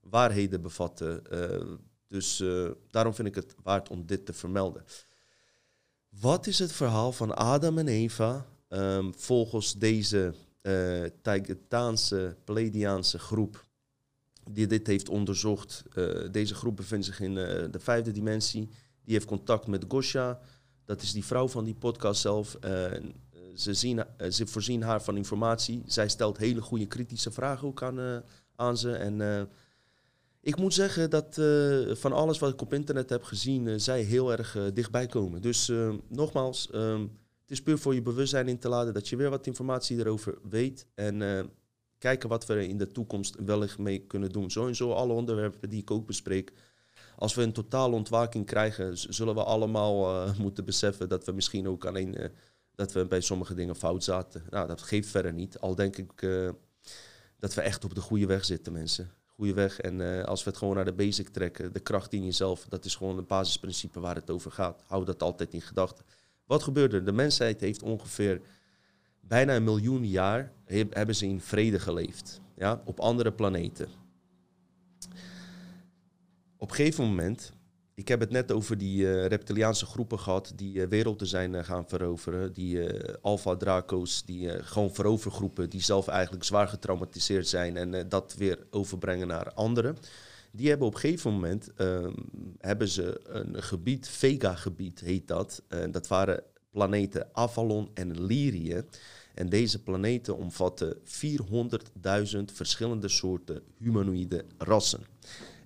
waarheden bevatten. dus daarom vind ik het waard om dit te vermelden. Wat is het verhaal van Adam en Eva um, volgens deze uh, Taigetaanse, Pleiadiaanse groep die dit heeft onderzocht? Uh, deze groep bevindt zich in uh, de vijfde dimensie. Die heeft contact met Gosha. Dat is die vrouw van die podcast zelf. ze, zien, ze voorzien haar van informatie. Zij stelt hele goede kritische vragen ook aan, aan ze. En ik moet zeggen dat uh, van alles wat ik op internet heb gezien, uh, zij heel erg uh, dichtbij komen. Dus nogmaals, um, het is puur voor je bewustzijn in te laden dat je weer wat informatie erover weet. En kijken wat we er in de toekomst wellicht mee kunnen doen. Sowieso alle onderwerpen die ik ook bespreek. Als we een totale ontwaking krijgen, zullen we allemaal moeten beseffen dat we misschien ook alleen dat we bij sommige dingen fout zaten. Nou, dat geeft verder niet. Al denk ik dat we echt op de goede weg zitten, mensen goede weg. En uh, als we het gewoon naar de basic trekken, de kracht in jezelf, dat is gewoon een basisprincipe waar het over gaat. Hou dat altijd in gedachten. Wat gebeurde? De mensheid heeft ongeveer bijna een miljoen jaar hebben ze in vrede geleefd. Ja, op andere planeten. Op een gegeven moment ik heb het net over die uh, reptiliaanse groepen gehad die uh, werelden zijn uh, gaan veroveren. Die Alpha Draco's, die gewoon verovergroepen die zelf eigenlijk zwaar getraumatiseerd zijn en dat weer overbrengen naar anderen. Die hebben op een gegeven moment ehm, hebben ze een gebied, Vega-gebied heet dat. dat waren planeten Avalon en Lyrië. En deze planeten omvatten 400.000 verschillende soorten humanoïde rassen.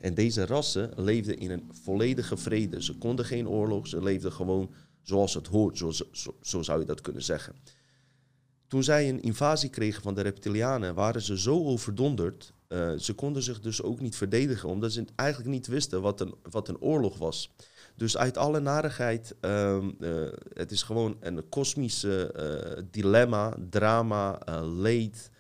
En deze rassen leefden in een volledige vrede. Ze konden geen oorlog, ze leefden gewoon zoals het hoort, zo, zo, zou je dat kunnen zeggen. Toen zij een invasie kregen van de reptilianen, waren ze zo overdonderd. Uh, ze konden zich dus ook niet verdedigen, omdat ze eigenlijk niet wisten wat een, wat een oorlog was. Dus uit alle narigheid, uh, uh, het is gewoon een kosmische uh, dilemma, drama, leed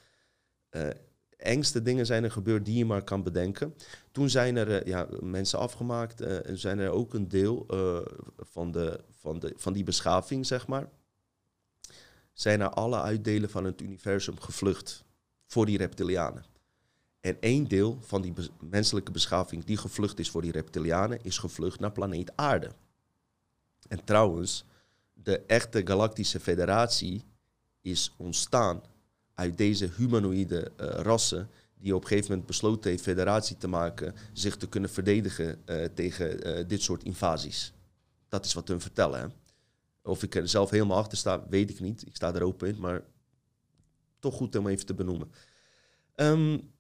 engste dingen zijn er gebeurd die je maar kan bedenken. Toen zijn er eh, ja, mensen afgemaakt uh, en zijn er ook een deel uh, van, de, van, de, van die beschaving, zeg maar, zijn naar alle uitdelen van het universum gevlucht voor die reptilianen. En één deel van die menselijke beschaving die gevlucht is voor die reptilianen, is gevlucht naar planeet Aarde. En trouwens, de echte galactische federatie is ontstaan uit deze humanoïde uh, rassen, die op een gegeven moment besloten heeft federatie te maken, zich te kunnen verdedigen uh, tegen uh, dit soort invasies. Dat is wat hun vertellen. Hè? Of ik er zelf helemaal achter sta, weet ik niet. Ik sta er open in, maar toch goed om even te benoemen. Um,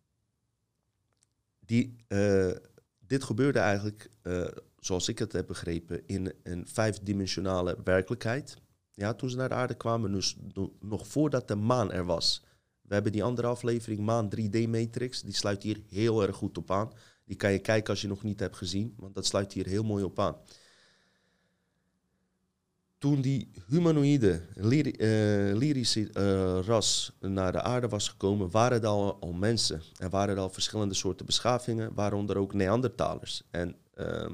die, dit gebeurde eigenlijk, zoals ik het heb begrepen, in een vijfdimensionale werkelijkheid. Ja, toen ze naar de aarde kwamen, dus nog voordat de maan er was. We hebben die andere aflevering, Maan 3D Matrix. Die sluit hier heel erg goed op aan. Die kan je kijken als je nog niet hebt gezien, want dat sluit hier heel mooi op aan. Toen die humanoïde, uh, lyrische uh, ras naar de aarde was gekomen, waren er al, mensen. Er waren er al verschillende soorten beschavingen, waaronder ook Neandertalers. En uh,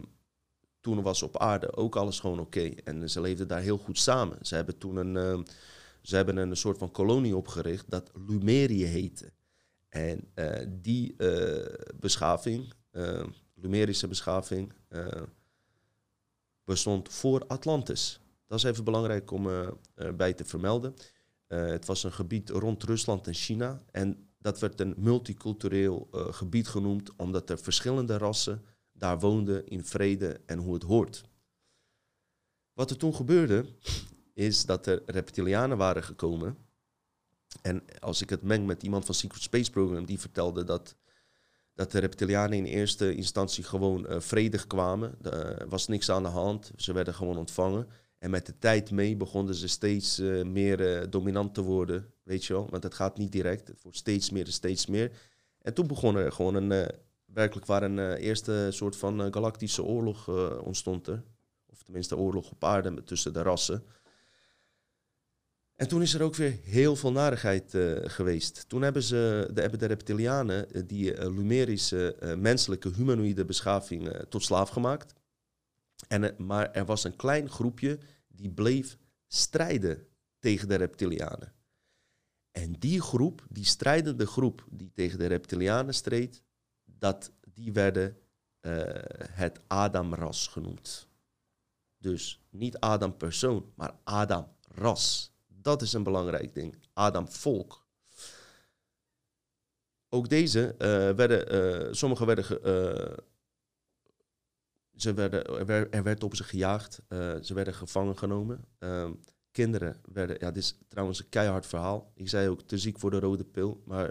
toen was op aarde ook alles gewoon oké. En ze leefden daar heel goed samen. Ze hebben toen een ehm, ze hebben een soort van kolonie opgericht dat Lumerië heette. En uh, die uh, beschaving, uh, Lumerische beschaving, bestond voor Atlantis. Dat is even belangrijk om bij te vermelden. het was een gebied rond Rusland en China. En dat werd een multicultureel gebied genoemd, omdat er verschillende rassen daar woonden in vrede en hoe het hoort. Wat er toen gebeurde, is dat er reptilianen waren gekomen. En als ik het meng met iemand van Secret Space Program, die vertelde dat, dat de reptilianen in eerste instantie gewoon uh, vredig kwamen. Er was niks aan de hand, ze werden gewoon ontvangen. En met de tijd mee begonnen ze steeds eh, meer eh, dominant te worden, weet je wel. Want het gaat niet direct, het wordt steeds meer en steeds meer. En toen begon er gewoon een, eh, werkelijk waar een eh, eerste soort van eh, galactische oorlog eh, ontstond er. Of tenminste oorlog op aarde tussen de rassen. En toen is er ook weer heel veel narigheid geweest. Toen hebben, ze, de, hebben de reptilianen die Lumerische menselijke humanoïde beschaving tot slaaf gemaakt. En, maar er was een klein groepje die bleef strijden tegen de reptilianen. En die groep, die strijdende groep die tegen de reptilianen streed, dat, die werden eh, het Adam-ras genoemd. Dus niet Adam persoon, maar Adam ras. Dat is een belangrijk ding. Adam volk. Ook deze eh, werden, eh sommigen werden, ze werden, er werd, er op ze gejaagd, ze werden gevangen genomen. Ehm, kinderen werden, ja, dit is trouwens een keihard verhaal. Ik zei ook te ziek voor de rode pil, maar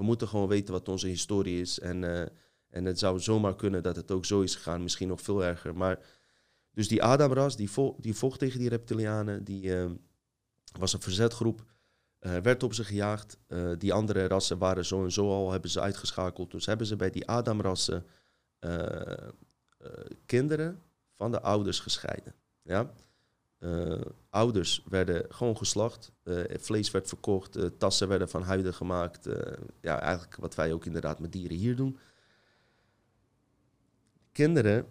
we moeten gewoon weten wat onze historie is. En, eh, en het zou zomaar kunnen dat het ook zo is gegaan, misschien nog veel erger. Maar dus die Adamras, die, die vocht tegen die reptilianen, die eh, was een verzetgroep, eh, werd op ze gejaagd. Die andere rassen waren zo en zo al, hebben ze uitgeschakeld. Dus hebben ze bij die Adamrassen kinderen van de ouders gescheiden. Ja? Eh, ouders werden gewoon geslacht, eh, vlees werd verkocht, eh, tassen werden van huiden gemaakt. ja, eigenlijk wat wij ook inderdaad met dieren hier doen. Kinderen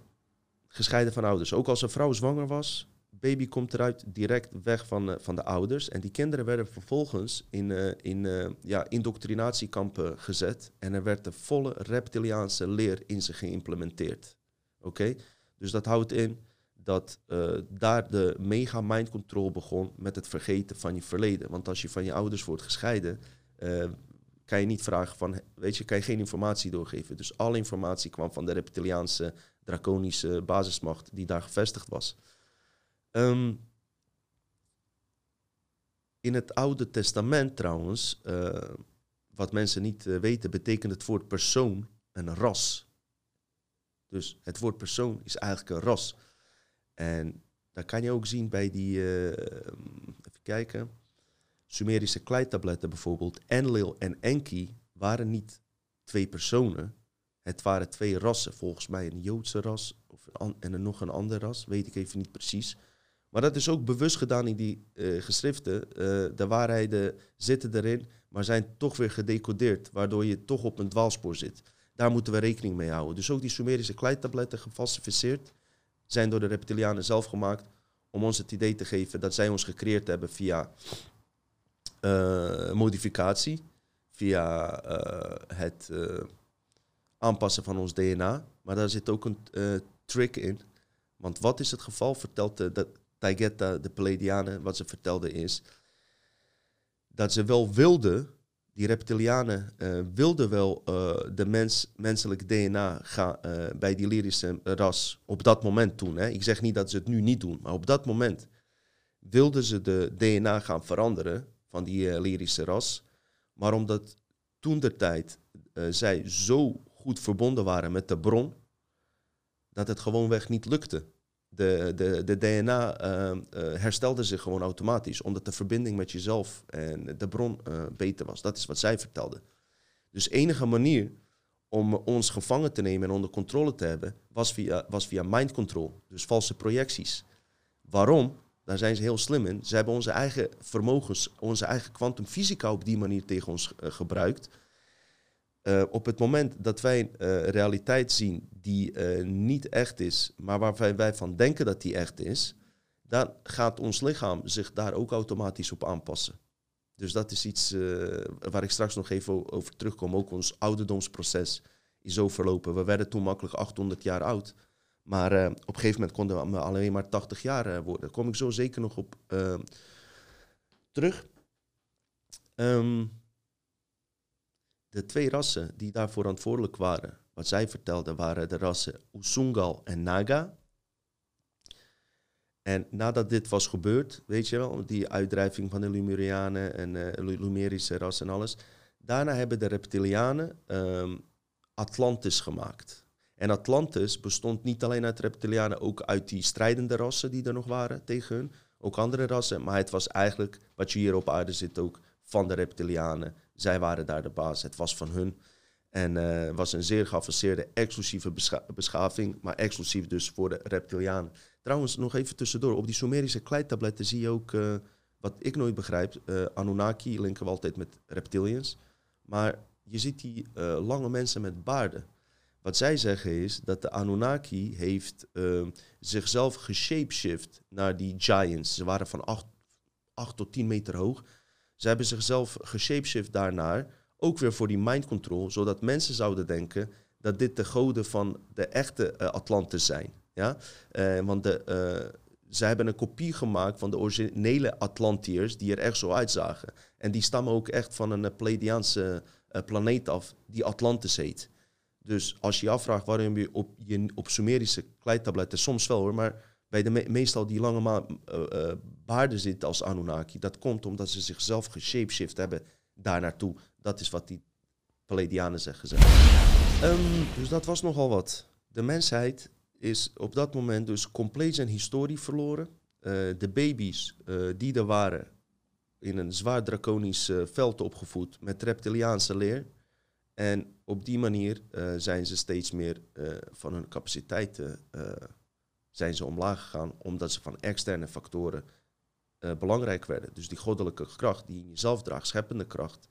gescheiden van ouders. Ook als een vrouw zwanger was, baby komt eruit direct weg van, van de ouders. En die kinderen werden vervolgens in, in ja, indoctrinatiekampen gezet. En er werd de volle reptiliaanse leer in ze geïmplementeerd. Oké? Dus dat houdt in dat eh, daar de mega mind control begon met het vergeten van je verleden. Want als je van je ouders wordt gescheiden, eh, kan je niet vragen van, weet je, kan je geen informatie doorgeven. Dus alle informatie kwam van de reptiliaanse draconische basismacht die daar gevestigd was. Ehm, in het Oude Testament trouwens, eh, wat mensen niet weten, betekent het woord persoon een ras. Dus het woord persoon is eigenlijk een ras. En dat kan je ook zien bij die, eh, even kijken, Sumerische kleitabletten bijvoorbeeld. Enlil en Enki waren niet twee personen. Het waren twee rassen, volgens mij een Joodse ras of en nog een ander ras, weet ik even niet precies. Maar dat is ook bewust gedaan in die eh, geschriften. Eh, de waarheden zitten erin, maar zijn toch weer gedecodeerd, waardoor je toch op een dwaalspoor zit. Daar moeten we rekening mee houden. Dus ook die Sumerische kleitabletten gefalsificeerd zijn door de reptilianen zelf gemaakt om ons het idee te geven dat zij ons gecreëerd hebben via eh, modificatie, via eh, het eh, aanpassen van ons DNA. Maar daar zit ook een trick in. Want wat is het geval, vertelt de, de Taigeta, de Pleiadianen, wat ze vertelde is dat ze wel wilden, die reptilianen eh, wilden wel eh, de mens, menselijk DNA gaan, eh, bij die lyrische ras op dat moment doen. Hè. Ik zeg niet dat ze het nu niet doen, maar op dat moment wilden ze de DNA gaan veranderen van die lyrische ras. Maar omdat toen de tijd zij zo goed verbonden waren met de bron, dat het gewoonweg niet lukte. De, de, de DNA eh, eh, herstelde zich gewoon automatisch, omdat de verbinding met jezelf en de bron eh, beter was. Dat is wat zij vertelden. Dus enige manier om ons gevangen te nemen en onder controle te hebben, was via, was via mind control, dus valse projecties. Waarom? Daar zijn ze heel slim in. Ze hebben onze eigen vermogens, onze eigen kwantumfysica op die manier tegen ons eh, gebruikt. Eh, op het moment dat wij eh, realiteit zien die eh, niet echt is, maar waarvan wij van denken dat die echt is, dan gaat ons lichaam zich daar ook automatisch op aanpassen. Dus dat is iets waar ik straks nog even over terugkom. Ook ons ouderdomsproces is zo verlopen. We werden toen makkelijk 800 jaar oud. Maar op een gegeven moment konden we alleen maar 80 jaar worden. Daar kom ik zo zeker nog op terug. Ehm, de twee rassen die daarvoor verantwoordelijk waren, wat zij vertelden, waren de rassen Usungal en Naga. En nadat dit was gebeurd, weet je wel, die uitdrijving van de Lumerianen en Lu- Lumerische ras en alles. Daarna hebben de reptilianen ehm, Atlantis gemaakt. En Atlantis bestond niet alleen uit reptilianen, ook uit die strijdende rassen die er nog waren tegen hun. Ook andere rassen, maar het was eigenlijk, wat je hier op aarde zit ook, van de reptilianen. Zij waren daar de baas, het was van hun. En uh, was een zeer geavanceerde, exclusieve beschaving, maar exclusief dus voor de reptilianen. Trouwens, nog even tussendoor, op die Sumerische kleitabletten zie je ook, uh, wat ik nooit begrijp, uh, Anunnaki linken we altijd met reptilians. Maar je ziet die lange mensen met baarden. Wat zij zeggen is dat de Anunnaki heeft zichzelf geshapeshift naar die giants. Ze waren van 8 tot 10 meter hoog. Ze hebben zichzelf geshapeshift daarnaar ook weer voor die mind control, zodat mensen zouden denken dat dit de goden van de echte uh, Atlantis zijn. Ja? Uh, want de, uh, zij hebben een kopie gemaakt van de originele Atlantiërs die er echt zo uitzagen. En die stammen ook echt van een Pleiadiaanse planeet af die Atlantis heet. Dus als je je afvraagt waarom je op, je op Sumerische kleitabletten, soms wel hoor, maar bij de meestal die lange baarden zitten als Anunnaki, dat komt omdat ze zichzelf geshapeshift hebben daar naartoe. Dat is wat die Palladianen zeggen. Um, dus dat was nogal wat. De mensheid is op dat moment dus compleet zijn historie verloren. Uh, de baby's uh, die er waren, in een zwaar draconisch uh, veld opgevoed met reptiliaanse leer. En op die manier zijn ze steeds meer van hun capaciteiten zijn ze omlaag gegaan, omdat ze van externe factoren belangrijk werden. Dus die goddelijke kracht die in jezelf draagt, scheppende kracht,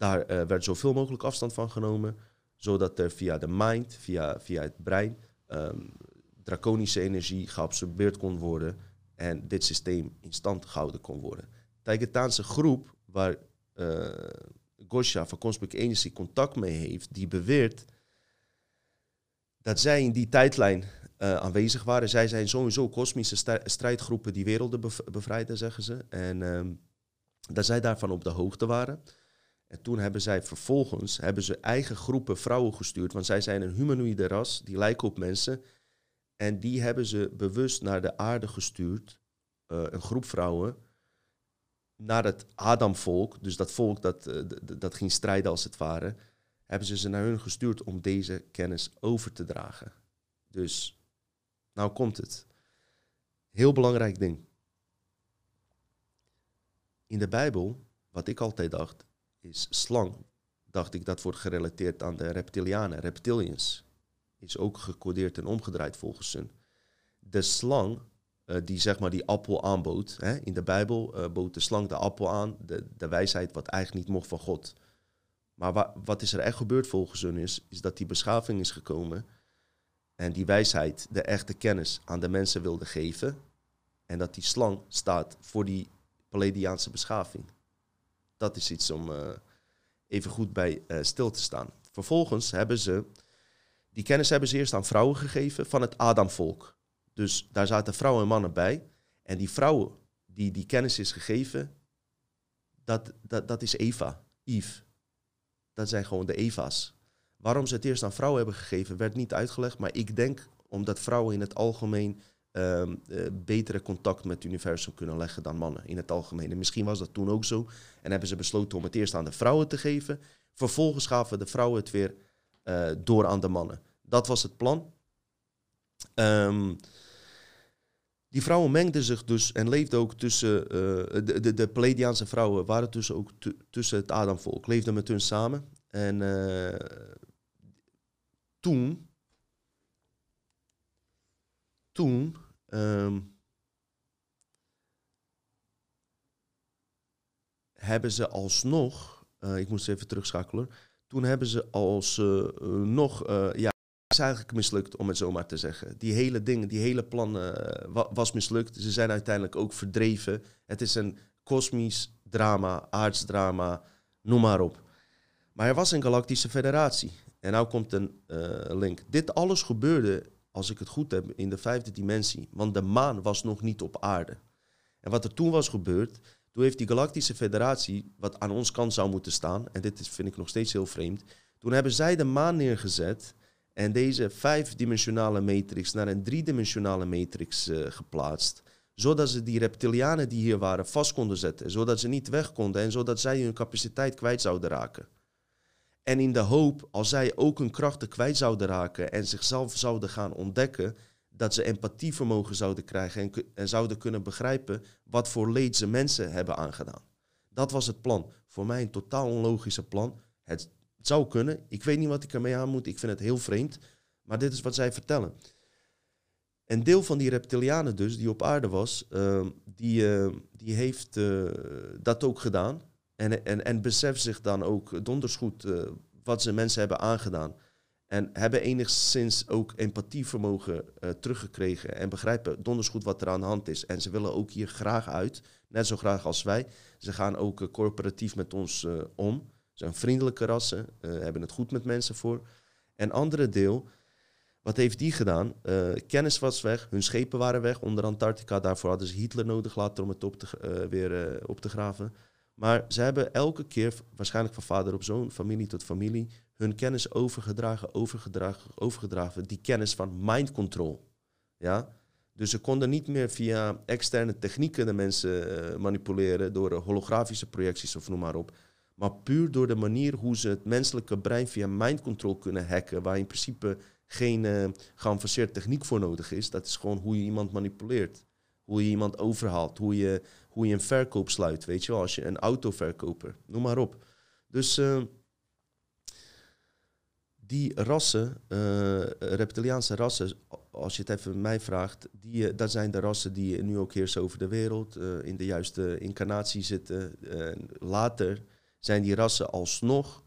daar uh, werd zoveel mogelijk afstand van genomen, zodat er via de mind, via, via het brein, um, draconische energie geabsorbeerd kon worden en dit systeem in stand gehouden kon worden. De Taigetaanse groep, waar uh, Gosha van Cosmic Energy contact mee heeft, die beweert dat zij in die tijdlijn uh, aanwezig waren. Zij zijn sowieso kosmische strijdgroepen die werelden bevrijden, zeggen ze. En um, dat zij daarvan op de hoogte waren. En toen hebben zij vervolgens hebben ze eigen groepen vrouwen gestuurd, want zij zijn een humanoïde ras, die lijken op mensen. En die hebben ze bewust naar de aarde gestuurd, uh, een groep vrouwen, naar het Adamvolk, dus dat volk dat, uh, dat ging strijden als het ware, hebben ze ze naar hun gestuurd om deze kennis over te dragen. Dus, nou komt het. Heel belangrijk ding. In de Bijbel, wat ik altijd dacht, is slang. Dacht ik dat wordt gerelateerd aan de reptilianen, reptilians. Is ook gecodeerd en omgedraaid volgens hun. De slang, uh, die zeg maar die appel aanbood, hè, in de Bijbel uh, bood de slang de appel aan, de, de wijsheid wat eigenlijk niet mocht van God. Maar wa wat is er echt gebeurd volgens hun is, is dat die beschaving is gekomen en die wijsheid, de echte kennis aan de mensen wilde geven. En dat die slang staat voor die Palladiaanse beschaving dat is iets om uh, even goed bij uh, stil te staan. Vervolgens hebben ze, die kennis hebben ze eerst aan vrouwen gegeven van het Adamvolk. Dus daar zaten vrouwen en mannen bij. En die vrouwen die die kennis is gegeven, dat, dat, dat is Eva, Eve. Dat zijn gewoon de Eva's. Waarom ze het eerst aan vrouwen hebben gegeven, werd niet uitgelegd. Maar ik denk omdat vrouwen in het algemeen um, uh, betere contact met het universum kunnen leggen dan mannen in het algemeen. En misschien was dat toen ook zo. En hebben ze besloten om het eerst aan de vrouwen te geven. Vervolgens gaven de vrouwen het weer uh, door aan de mannen. Dat was het plan. Um, die vrouwen mengden zich dus en leefden ook tussen. Uh, de, de, de vrouwen waren tussen ook tussen het Adamvolk, leefden met hun samen. En toen toen um, hebben ze alsnog, uh, ik moest even terugschakelen, toen hebben ze alsnog, uh, nog, uh, ja, is eigenlijk mislukt om het zo maar te zeggen. Die hele ding, die hele plan wa was mislukt. Ze zijn uiteindelijk ook verdreven. Het is een kosmisch drama, aardsdrama, noem maar op. Maar er was een galactische federatie. En nou komt een link. Dit alles gebeurde als ik het goed heb, in de vijfde dimensie. Want de maan was nog niet op aarde. En wat er toen was gebeurd, toen heeft die Galactische Federatie, wat aan ons kant zou moeten staan, en dit vind ik nog steeds heel vreemd, toen hebben zij de maan neergezet en deze vijfdimensionale matrix naar een driedimensionale matrix uh, geplaatst. Zodat ze die reptilianen die hier waren vast konden zetten, zodat ze niet weg konden en zodat zij hun capaciteit kwijt zouden raken. En in de hoop, als zij ook hun krachten kwijt zouden raken en zichzelf zouden gaan ontdekken, dat ze empathievermogen zouden krijgen en, en zouden kunnen begrijpen wat voor leed ze mensen hebben aangedaan. Dat was het plan. Voor mij een totaal onlogische plan. Het zou kunnen. Ik weet niet wat ik ermee aan moet. Ik vind het heel vreemd. Maar dit is wat zij vertellen. Een deel van die reptilianen dus, die op aarde was, uh, die, uh, die heeft uh, dat ook gedaan. En, en, en beseft zich dan ook donders goed wat ze mensen hebben aangedaan. En hebben enigszins ook empathievermogen teruggekregen en begrijpen donders goed wat er aan de hand is. En ze willen ook hier graag uit, net zo graag als wij. Ze gaan ook corporatief met ons om. Ze zijn vriendelijke rassen, hebben het goed met mensen voor. En andere deel, wat heeft die gedaan? Uh, kennis was weg, hun schepen waren weg onder Antarctica. Daarvoor hadden ze Hitler nodig later om het op te, uh, weer uh, op te graven. Maar ze hebben elke keer, waarschijnlijk van vader op zoon, familie tot familie, hun kennis overgedragen, overgedragen, overgedragen. Die kennis van mind control. Ja? Dus ze konden niet meer via externe technieken de mensen manipuleren door holografische projecties of noem maar op. Maar puur door de manier hoe ze het menselijke brein via mind control kunnen hacken, waar in principe geen uh, geavanceerde techniek voor nodig is. Dat is gewoon hoe je iemand manipuleert. Hoe je iemand overhaalt. Hoe je, hoe je een verkoop sluit. Weet je wel, als je een autoverkoper. Noem maar op. Dus uh, die rassen, uh, reptiliaanse rassen, als je het even mij vraagt, die, dat zijn de rassen die nu ook heersen over de wereld, in de juiste incarnatie zitten. later zijn die rassen alsnog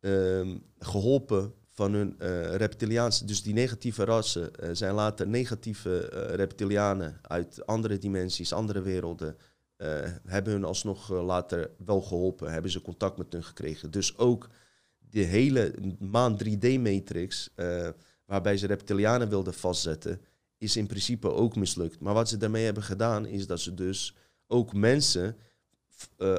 ehm, geholpen van hun uh, reptiliaanse, dus die negatieve rassen uh, zijn later negatieve uh, reptilianen uit andere dimensies, andere werelden, hebben hun alsnog later wel geholpen, hebben ze contact met hun gekregen. Dus ook de hele maan 3D-matrix, waarbij ze reptilianen wilden vastzetten, is in principe ook mislukt. Maar wat ze daarmee hebben gedaan, is dat ze dus ook mensen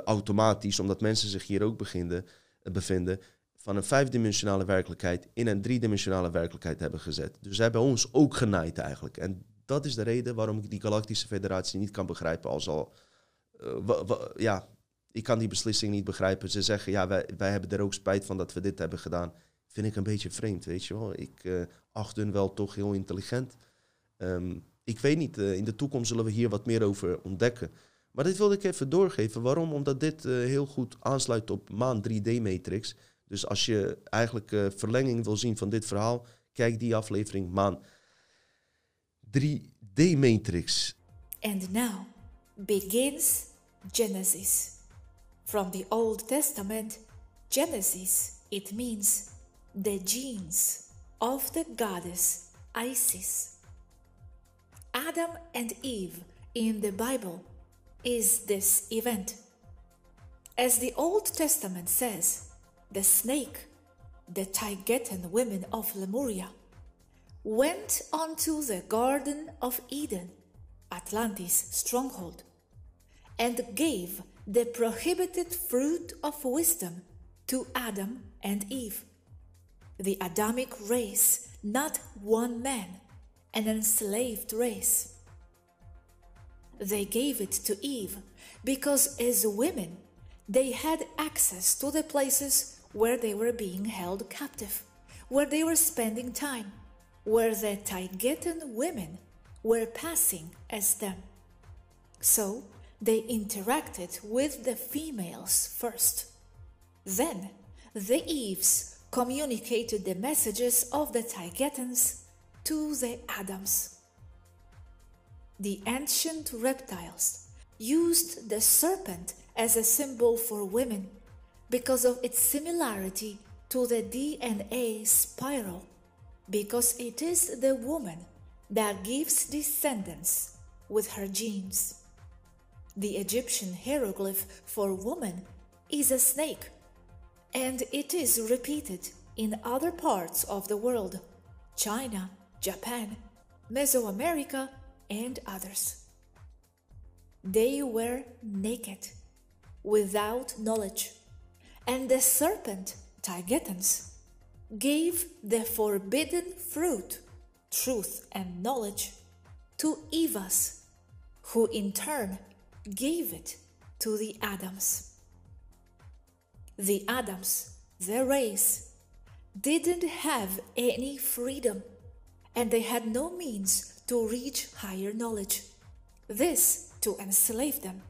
automatisch, omdat mensen zich hier ook beginnen, bevinden, van een vijfdimensionale werkelijkheid in een driedimensionale werkelijkheid hebben gezet. Dus zij hebben ons ook genaaid eigenlijk. En dat is de reden waarom ik die Galactische Federatie niet kan begrijpen als al... Uh, ja, ik kan die beslissing niet begrijpen. Ze zeggen, ja, wij, wij hebben er ook spijt van dat we dit hebben gedaan. Vind ik een beetje vreemd, weet je wel. Ik uh, acht hun wel toch heel intelligent. Um, ik weet niet, uh, in de toekomst zullen we hier wat meer over ontdekken. Maar dit wilde ik even doorgeven. Waarom? Omdat dit heel goed aansluit op maan 3D-matrix... Dus als je eigenlijk uh, verlenging wil zien van dit verhaal, kijk die aflevering maan 3D Matrix. And now begins Genesis. From the Old Testament, Genesis, it means the genes of the goddess Isis. Adam and Eve in the Bible is this event. As the Old Testament says, the snake, the Taigetan women of Lemuria, went onto the Garden of Eden, Atlantis' stronghold, and gave the prohibited fruit of wisdom to Adam and Eve. The Adamic race, not one man, an enslaved race. They gave it to Eve because, as women, they had access to the places where they were being held captive, where they were spending time, where the Taigetan women were passing as them. So they interacted with the females first. Then the Eves communicated the messages of the Taigetans to the Adams. The ancient reptiles used the serpent as a symbol for women because of its similarity to the DNA spiral, because it is the woman that gives descendants with her genes. The Egyptian hieroglyph for woman is a snake, and it is repeated in other parts of the world China, Japan, Mesoamerica, and others. They were naked, without knowledge and the serpent, Taigetans, gave the forbidden fruit, truth and knowledge, to Evas, who in turn gave it to the Adams. The Adams their race, didn't have any freedom and they had no means to reach higher knowledge. This to enslave them,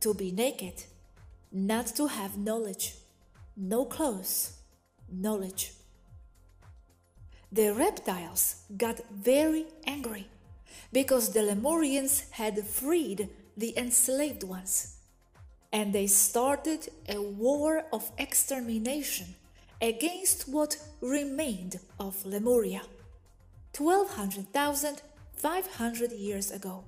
to be naked, not to have knowledge, no clothes, knowledge. The reptiles got very angry because the Lemurians had freed the enslaved ones, and they started a war of extermination against what remained of Lemuria. 1200,500 years ago.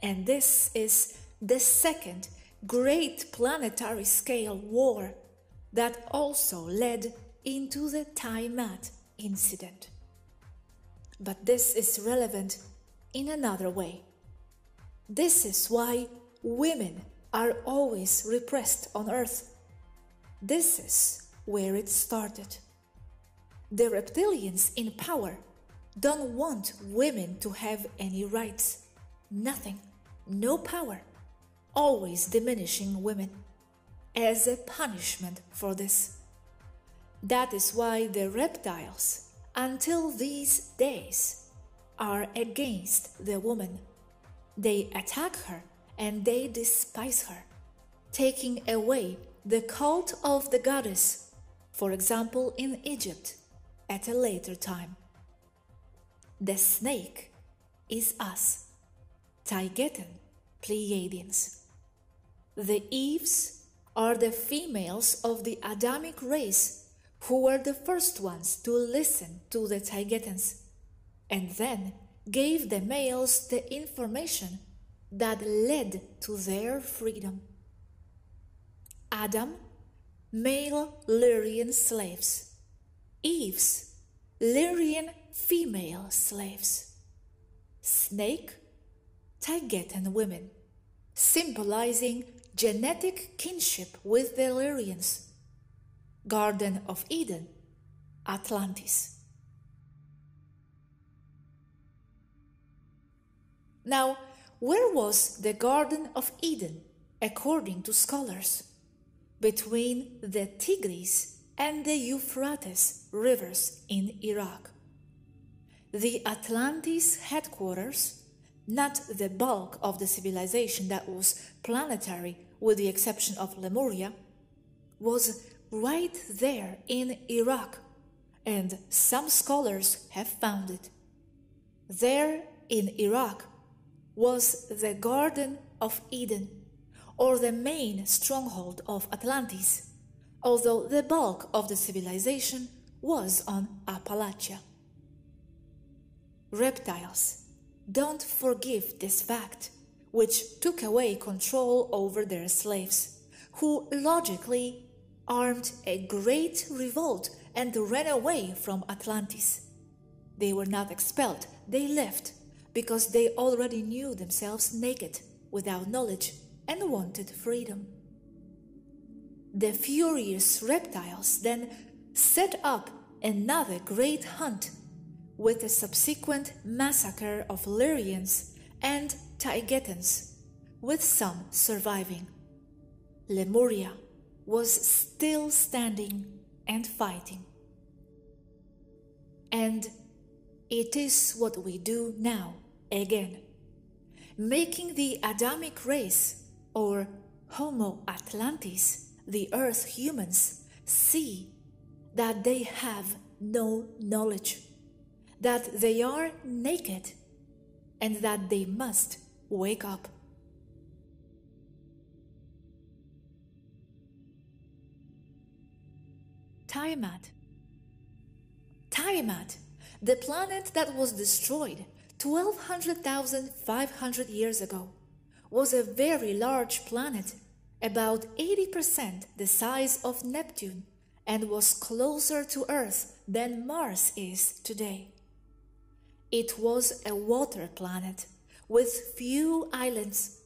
And this is the second great planetary scale war that also led into the Tiamat incident. But this is relevant in another way. This is why women are always repressed on Earth. This is where it started. The reptilians in power don't want women to have any rights. Nothing. No power. Always diminishing women. As a punishment for this. That is why the reptiles, until these days, are against the woman. They attack her and they despise her, taking away the cult of the goddess, for example, in Egypt, at a later time. The snake is us, Taygetan Pleiadians. The Eves are the females of the Adamic race who were the first ones to listen to the Taygetans and then gave the males the information that led to their freedom. Adam, male Lyrian slaves. Eve's, Lyrian female slaves. Snake, Taygetan women, symbolizing genetic kinship with the Illyrians. Garden of Eden, Atlantis. Now, where was the Garden of Eden, according to scholars? Between the Tigris and the Euphrates rivers in Iraq the Atlantis headquarters, not the bulk of the civilization that was planetary with the exception of Lemuria, was right there in Iraq, and some scholars have found it. There in Iraq was the Garden of Eden, or the main stronghold of Atlantis, although the bulk of the civilization was on Appalachia reptiles don't forgive this fact, which took away control over their slaves, who logically armed a great revolt and ran away from Atlantis. They were not expelled, they left because they already knew themselves naked, without knowledge, and wanted freedom. The furious reptiles then set up another great hunt with the subsequent massacre of Lyrians and Taygetans, with some surviving. Lemuria was still standing and fighting. And it is what we do now again, making the Adamic race, or Homo Atlantis, the Earth humans, see that they have no knowledge that they are naked and that they must wake up. Tiamat. Tiamat, the planet that was destroyed 1200,500 years ago, was a very large planet, about 80% the size of Neptune, and was closer to Earth than Mars is today. It was a water planet with few islands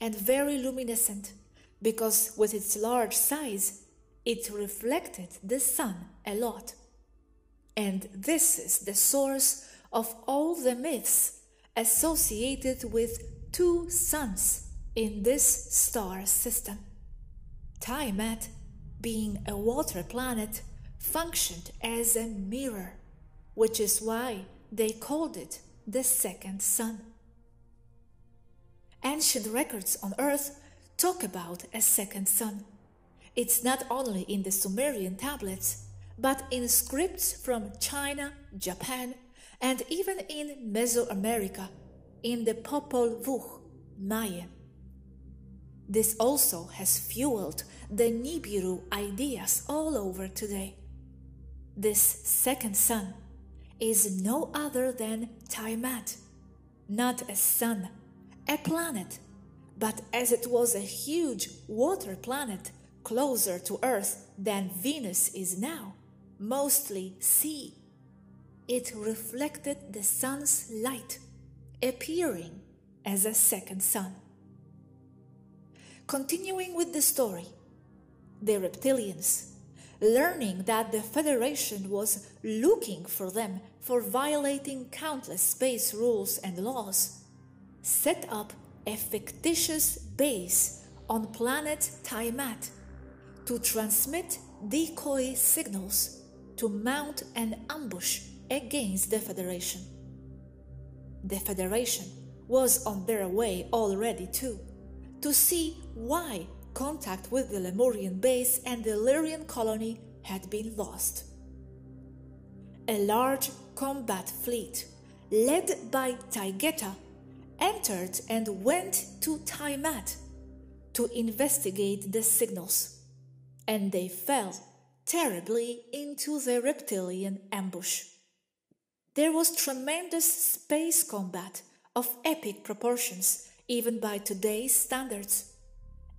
and very luminescent because, with its large size, it reflected the sun a lot. And this is the source of all the myths associated with two suns in this star system Tiamat being a water planet, functioned as a mirror, which is why they called it the second sun. Ancient records on Earth talk about a second sun. It's not only in the Sumerian tablets, but in scripts from China, Japan, and even in Mesoamerica, in the Popol Vuh Maya. This also has fueled the Nibiru ideas all over today. This second sun is no other than Tiamat, not a sun, a planet, but as it was a huge water planet closer to Earth than Venus is now, mostly sea, it reflected the sun's light, appearing as a second sun. Continuing with the story, the reptilians, learning that the Federation was looking for them for violating countless space rules and laws, set up a fictitious base on planet Tiamat to transmit decoy signals to mount an ambush against the Federation. The Federation was on their way already too to see why contact with the Lemurian base and the Illyrian colony had been lost. A large combat fleet, led by Taygeta, entered and went to Taimat to investigate the signals, and they fell terribly into the reptilian ambush. There was tremendous space combat of epic proportions even by today's standards,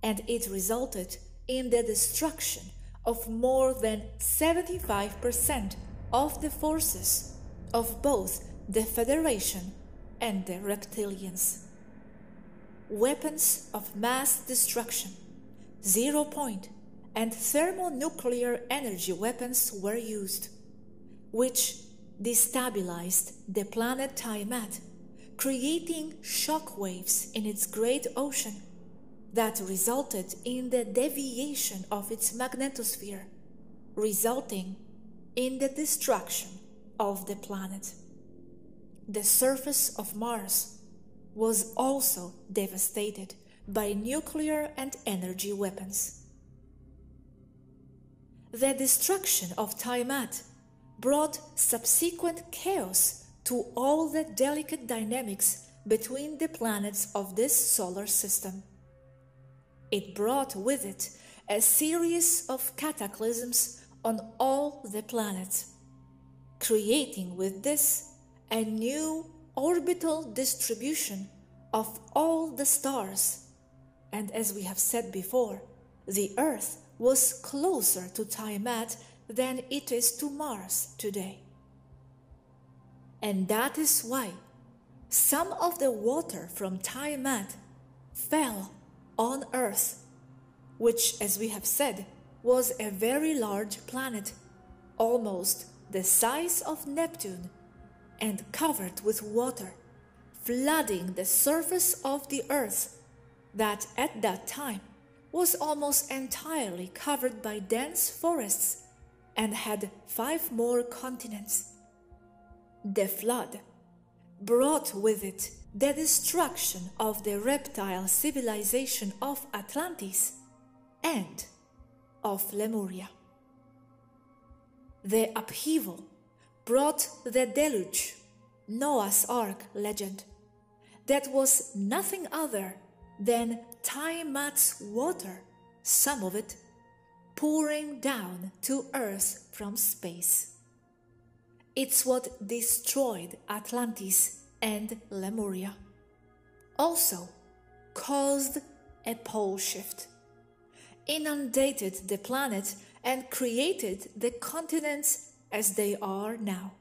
and it resulted in the destruction of more than 75% of the forces of both the Federation and the reptilians. Weapons of mass destruction, zero point, and thermonuclear energy weapons were used, which destabilized the planet Tiamat creating shock waves in its great ocean that resulted in the deviation of its magnetosphere, resulting in the destruction of the planet. The surface of Mars was also devastated by nuclear and energy weapons. The destruction of Tiamat brought subsequent chaos to all the delicate dynamics between the planets of this solar system. It brought with it a series of cataclysms on all the planets, creating with this a new orbital distribution of all the stars. And as we have said before, the Earth was closer to Tiamat than it is to Mars today. And that is why some of the water from Tiamat fell on Earth, which, as we have said, was a very large planet, almost the size of Neptune, and covered with water, flooding the surface of the Earth that at that time was almost entirely covered by dense forests and had five more continents. The flood brought with it the destruction of the reptile civilization of Atlantis and of Lemuria. The upheaval brought the deluge, Noah's Ark legend, that was nothing other than Tiamat's water, some of it pouring down to earth from space. It's what destroyed Atlantis and Lemuria. Also, caused a pole shift, inundated the planet, and created the continents as they are now.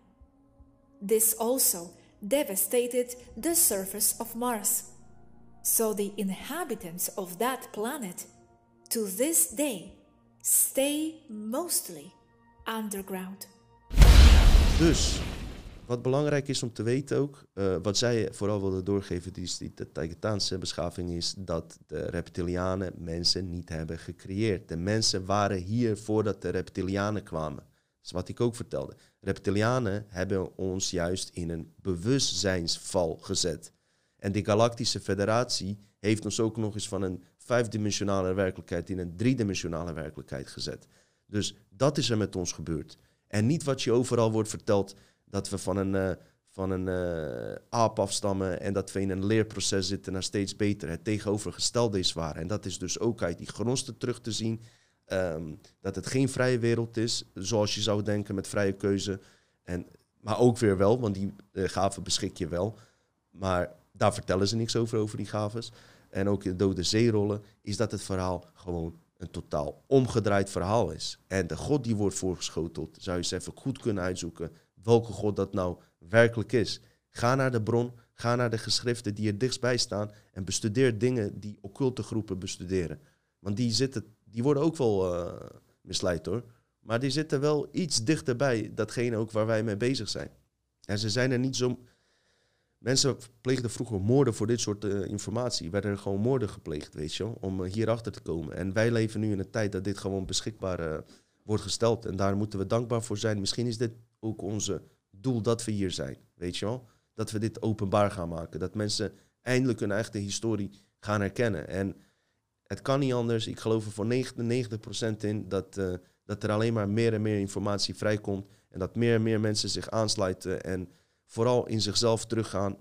This also devastated the surface of Mars. So the inhabitants of that planet to this day stay mostly underground. Dus wat belangrijk is om te weten ook, uh, wat zij vooral wilden doorgeven, die, die de Taigetaanse beschaving, is dat de reptilianen mensen niet hebben gecreëerd. De mensen waren hier voordat de reptilianen kwamen. Dat is wat ik ook vertelde. Reptilianen hebben ons juist in een bewustzijnsval gezet. En die Galactische Federatie heeft ons ook nog eens van een vijfdimensionale werkelijkheid in een driedimensionale werkelijkheid gezet. Dus dat is er met ons gebeurd. En niet wat je overal wordt verteld dat we van een, uh, van een uh, aap afstammen en dat we in een leerproces zitten naar steeds beter. Het tegenovergestelde is waar. En dat is dus ook uit die gronsten terug te zien. Um, dat het geen vrije wereld is, zoals je zou denken met vrije keuze. En, maar ook weer wel, want die uh, gaven beschik je wel. Maar daar vertellen ze niks over, over die gaves. En ook in de dode zeerollen is dat het verhaal gewoon een totaal omgedraaid verhaal is. En de God die wordt voorgeschoteld, zou je eens even goed kunnen uitzoeken welke God dat nou werkelijk is. Ga naar de bron, ga naar de geschriften die er dichtstbij staan en bestudeer dingen die occulte groepen bestuderen. Want die, zitten, die worden ook wel uh, misleid hoor. Maar die zitten wel iets dichterbij datgene ook waar wij mee bezig zijn. En ze zijn er niet zo Mensen pleegden vroeger moorden voor dit soort uh, informatie. Werden er gewoon moorden gepleegd, weet je wel, om uh, hierachter te komen. En wij leven nu in een tijd dat dit gewoon beschikbaar wordt gesteld. En daar moeten we dankbaar voor zijn. Misschien is dit ook onze doel dat we hier zijn, weet je wel. Dat we dit openbaar gaan maken. Dat mensen eindelijk hun eigen historie gaan herkennen. En het kan niet anders. Ik geloof er voor 99% in dat, dat er alleen maar meer en meer informatie vrijkomt. En dat meer en meer mensen zich aansluiten en vooral in zichzelf teruggaan.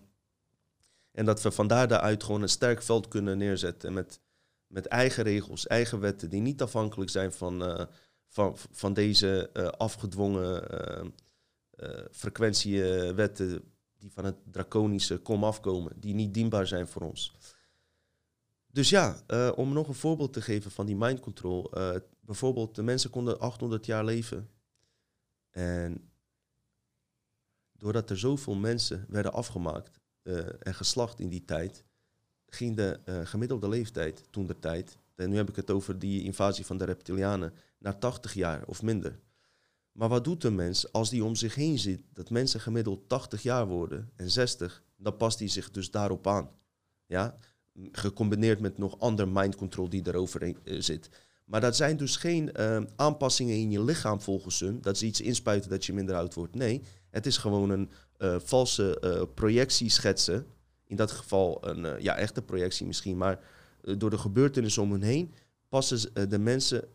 En dat we vandaar daaruit gewoon een sterk veld kunnen neerzetten met, met eigen regels, eigen wetten, die niet afhankelijk zijn van, uh, van, van deze uh, afgedwongen frequentiewetten die van het draconische kom afkomen, die niet dienbaar zijn voor ons. Dus ja, om nog een voorbeeld te geven van die mind control. bijvoorbeeld, de mensen konden 800 jaar leven. En doordat er zoveel mensen werden afgemaakt en geslacht in die tijd, ging de gemiddelde leeftijd toen de tijd, en nu heb ik het over die invasie van de reptilianen, naar 80 jaar of minder. Maar wat doet een mens als die om zich heen ziet dat mensen gemiddeld 80 jaar worden en 60, dan past hij zich dus daarop aan. Ja? Gecombineerd met nog ander mind control die erover uh, zit. Maar dat zijn dus geen uh, aanpassingen in je lichaam volgens hun. Dat ze iets inspuiten dat je minder oud wordt. Nee, het is gewoon een uh, valse projectie schetsen. In dat geval een ja, echte projectie misschien. Maar door de gebeurtenissen om hen heen passen de mensen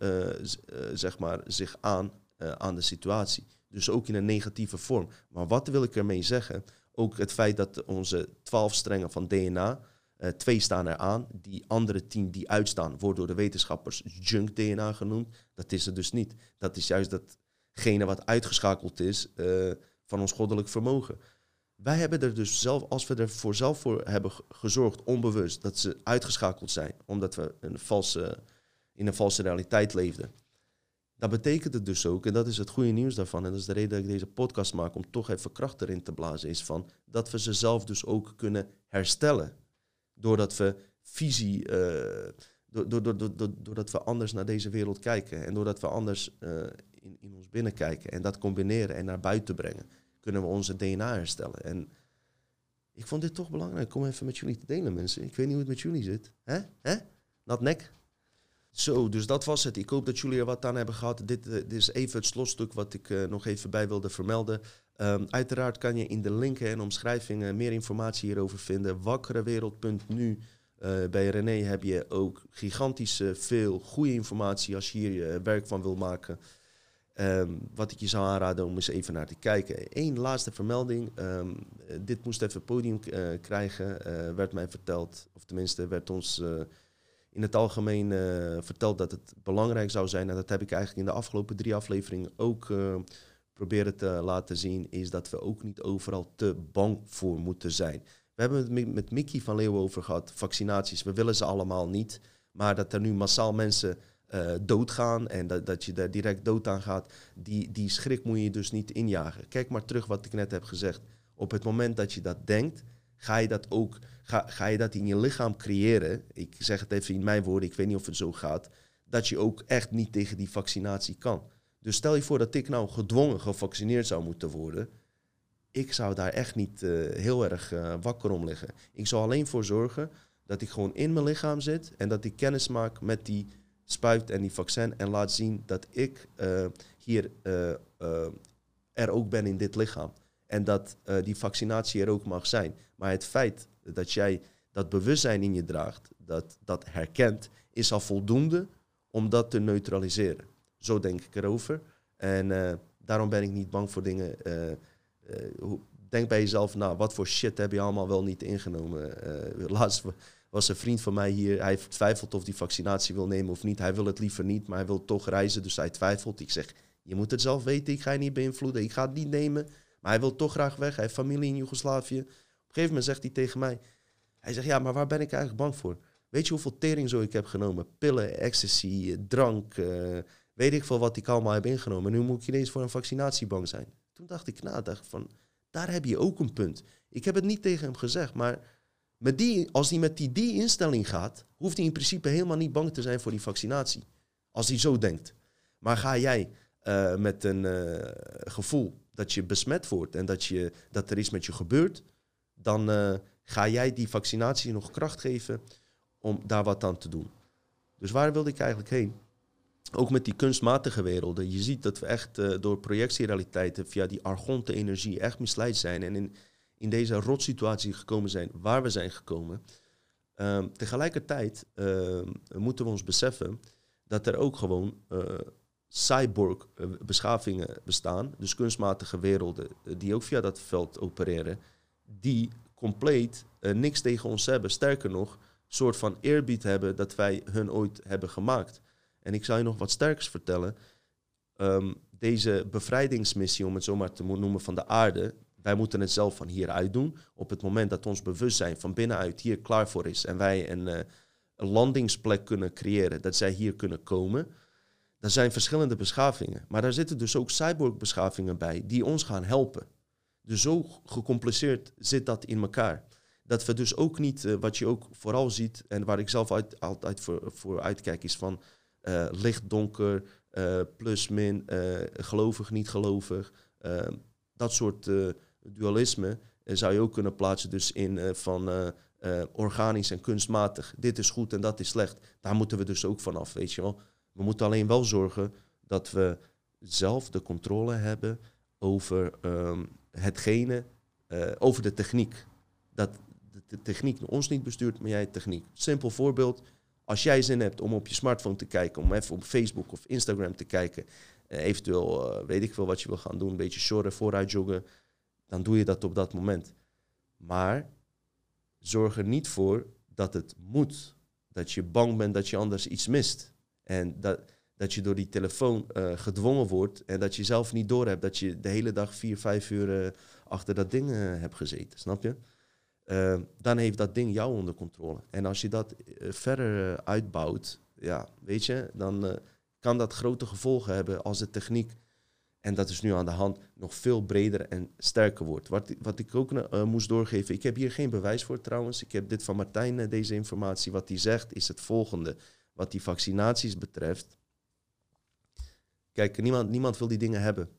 zeg maar, zich aan aan de situatie. Dus ook in een negatieve vorm. Maar wat wil ik ermee zeggen? Ook het feit dat onze twaalf strengen van DNA uh, twee staan er aan. Die andere tien die uitstaan, worden door de wetenschappers junk DNA genoemd. Dat is het dus niet. Dat is juist datgene wat uitgeschakeld is uh, van ons goddelijk vermogen. Wij hebben er dus zelf, als we er voor zelf voor hebben gezorgd, onbewust, dat ze uitgeschakeld zijn, omdat we een valse, in een valse realiteit leefden. Dat betekent het dus ook, en dat is het goede nieuws daarvan, en dat is de reden dat ik deze podcast maak, om toch even kracht erin te blazen, is van dat we ze zelf dus ook kunnen herstellen doordat we visie, uh, doordat we anders naar deze wereld kijken en doordat we anders uh, in, in ons binnen kijken en dat combineren en naar buiten brengen, kunnen we onze DNA herstellen. En ik vond dit toch belangrijk om even met jullie te delen, mensen. Ik weet niet hoe het met jullie zit. Hè? Hè? Nat nek? Zo, dus dat was het. Ik hoop dat jullie er wat aan hebben gehad. Dit, uh, dit is even het slotstuk wat ik uh, nog even bij wilde vermelden. Um, uiteraard kan je in de linken en omschrijvingen meer informatie hierover vinden. Wakkerewereld.nu. Uh, bij René heb je ook gigantisch veel goede informatie als je hier werk van wil maken. Um, wat ik je zou aanraden om eens even naar te kijken. Eén laatste vermelding. Um, dit moest even podium krijgen, werd mij verteld. Of tenminste, werd ons in het algemeen uh, verteld dat het belangrijk zou zijn, en dat heb ik eigenlijk in de afgelopen drie afleveringen ook uh, proberen te laten zien, is dat we ook niet overal te bang voor moeten zijn. We hebben het met Mickey van Leeuwen over gehad, vaccinaties, we willen ze allemaal niet, maar dat er nu massaal mensen uh, doodgaan en dat, dat je daar direct dood aan gaat, die, die schrik moet je dus niet injagen. Kijk maar terug wat ik net heb gezegd. Op het moment dat je dat denkt, ga je dat ook ga, je dat in je lichaam creëren. Ik zeg het even in mijn woorden, ik weet niet of het zo gaat. Dat je ook echt niet tegen die vaccinatie kan. Dus stel je voor dat ik nou gedwongen gevaccineerd zou moeten worden. ik zou daar echt niet eh, heel erg uh, wakker om liggen. Ik zou alleen voor zorgen dat ik gewoon in mijn lichaam zit en dat ik kennis maak met die spuit en die vaccin en laat zien dat ik uh, hier er ook ben in dit lichaam. En dat die vaccinatie er ook mag zijn. Maar het feit dat jij dat bewustzijn in je draagt, dat dat herkent, is al voldoende om dat te neutraliseren. Zo denk ik erover. En daarom ben ik niet bang voor dingen eh, denk bij jezelf, nou, wat voor shit heb je allemaal wel niet ingenomen? Laatst was een vriend van mij hier, hij twijfelt of hij vaccinatie wil nemen of niet. Hij wil het liever niet, maar hij wil toch reizen, dus hij twijfelt. Ik zeg, je moet het zelf weten, ik ga je niet beïnvloeden, ik ga het niet nemen. Maar hij wil toch graag weg, hij heeft familie in Joegoslavië. Op een gegeven moment zegt hij tegen mij, hij zegt, ja, maar waar ben ik eigenlijk bang voor? Weet je hoeveel tering zo ik heb genomen? Pillen, ecstasy, drank, uh, weet ik veel wat ik allemaal heb ingenomen. Nu moet ik ineens voor een vaccinatie bang zijn. Toen dacht ik na, dacht van, daar heb je ook een punt. Ik heb het niet tegen hem gezegd, maar met die, als hij met die, die instelling gaat, hoeft hij in principe helemaal niet bang te zijn voor die vaccinatie. Als hij zo denkt. Maar ga jij uh, met een gevoel dat je besmet wordt en dat, je, dat er iets met je gebeurt, dan uh, ga jij die vaccinatie nog kracht geven om daar wat aan te doen. Dus waar wilde ik eigenlijk heen? ook met die kunstmatige werelden. Je ziet dat we echt uh, door projectierealiteiten via die argonte energie echt misleid zijn. En in, in deze rotsituatie gekomen zijn waar we zijn gekomen. Uh, tegelijkertijd uh, moeten we ons beseffen dat er ook gewoon uh, cyborg beschavingen bestaan. Dus kunstmatige werelden die ook via dat veld opereren. Die compleet niks tegen ons hebben. Sterker nog, soort van eerbied hebben dat wij hun ooit hebben gemaakt. En ik zal je nog wat sterkers vertellen. Um, deze bevrijdingsmissie, om het zo maar te noemen, van de aarde, wij moeten het zelf van hieruit doen. Op het moment dat ons bewustzijn van binnenuit hier klaar voor is en wij een, uh, een landingsplek kunnen creëren, dat zij hier kunnen komen. Er zijn verschillende beschavingen, maar daar zitten dus ook cyborg-beschavingen bij die ons gaan helpen. Dus zo gecompliceerd zit dat in elkaar. Dat we dus ook niet, uh, wat je ook vooral ziet en waar ik zelf uit, altijd voor, voor uitkijk, is van uh, licht, donker, uh, plus, min, gelovig, niet gelovig. dat soort dualisme zou je ook kunnen plaatsen dus in van organisch en kunstmatig. Dit is goed en dat is slecht. Daar moeten we dus ook vanaf, weet je wel. We moeten alleen wel zorgen dat we zelf de controle hebben over um, hetgene, over de techniek. Dat de techniek ons niet bestuurt, maar jij techniek. Simpel voorbeeld, als jij zin hebt om op je smartphone te kijken, om even op Facebook of Instagram te kijken, eh, eventueel uh, weet ik veel wat je wil gaan doen, een beetje shorten, vooruit joggen, dan doe je dat op dat moment. Maar zorg er niet voor dat het moet. Dat je bang bent dat je anders iets mist. En dat, dat je door die telefoon uh, gedwongen wordt en dat je zelf niet doorhebt dat je de hele dag vier, vijf uur uh, achter dat ding uh, hebt gezeten. Snap je? dan heeft dat ding jou onder controle. En als je dat verder uitbouwt, ja, weet je, dan kan dat grote gevolgen hebben als de techniek, en dat is nu aan de hand, nog veel breder en sterker wordt. Wat, wat ik ook moest doorgeven, ik heb hier geen bewijs voor trouwens, ik heb dit van Martijn, deze informatie. Wat hij zegt is het volgende, wat die vaccinaties betreft. Kijk, niemand, niemand wil die dingen hebben.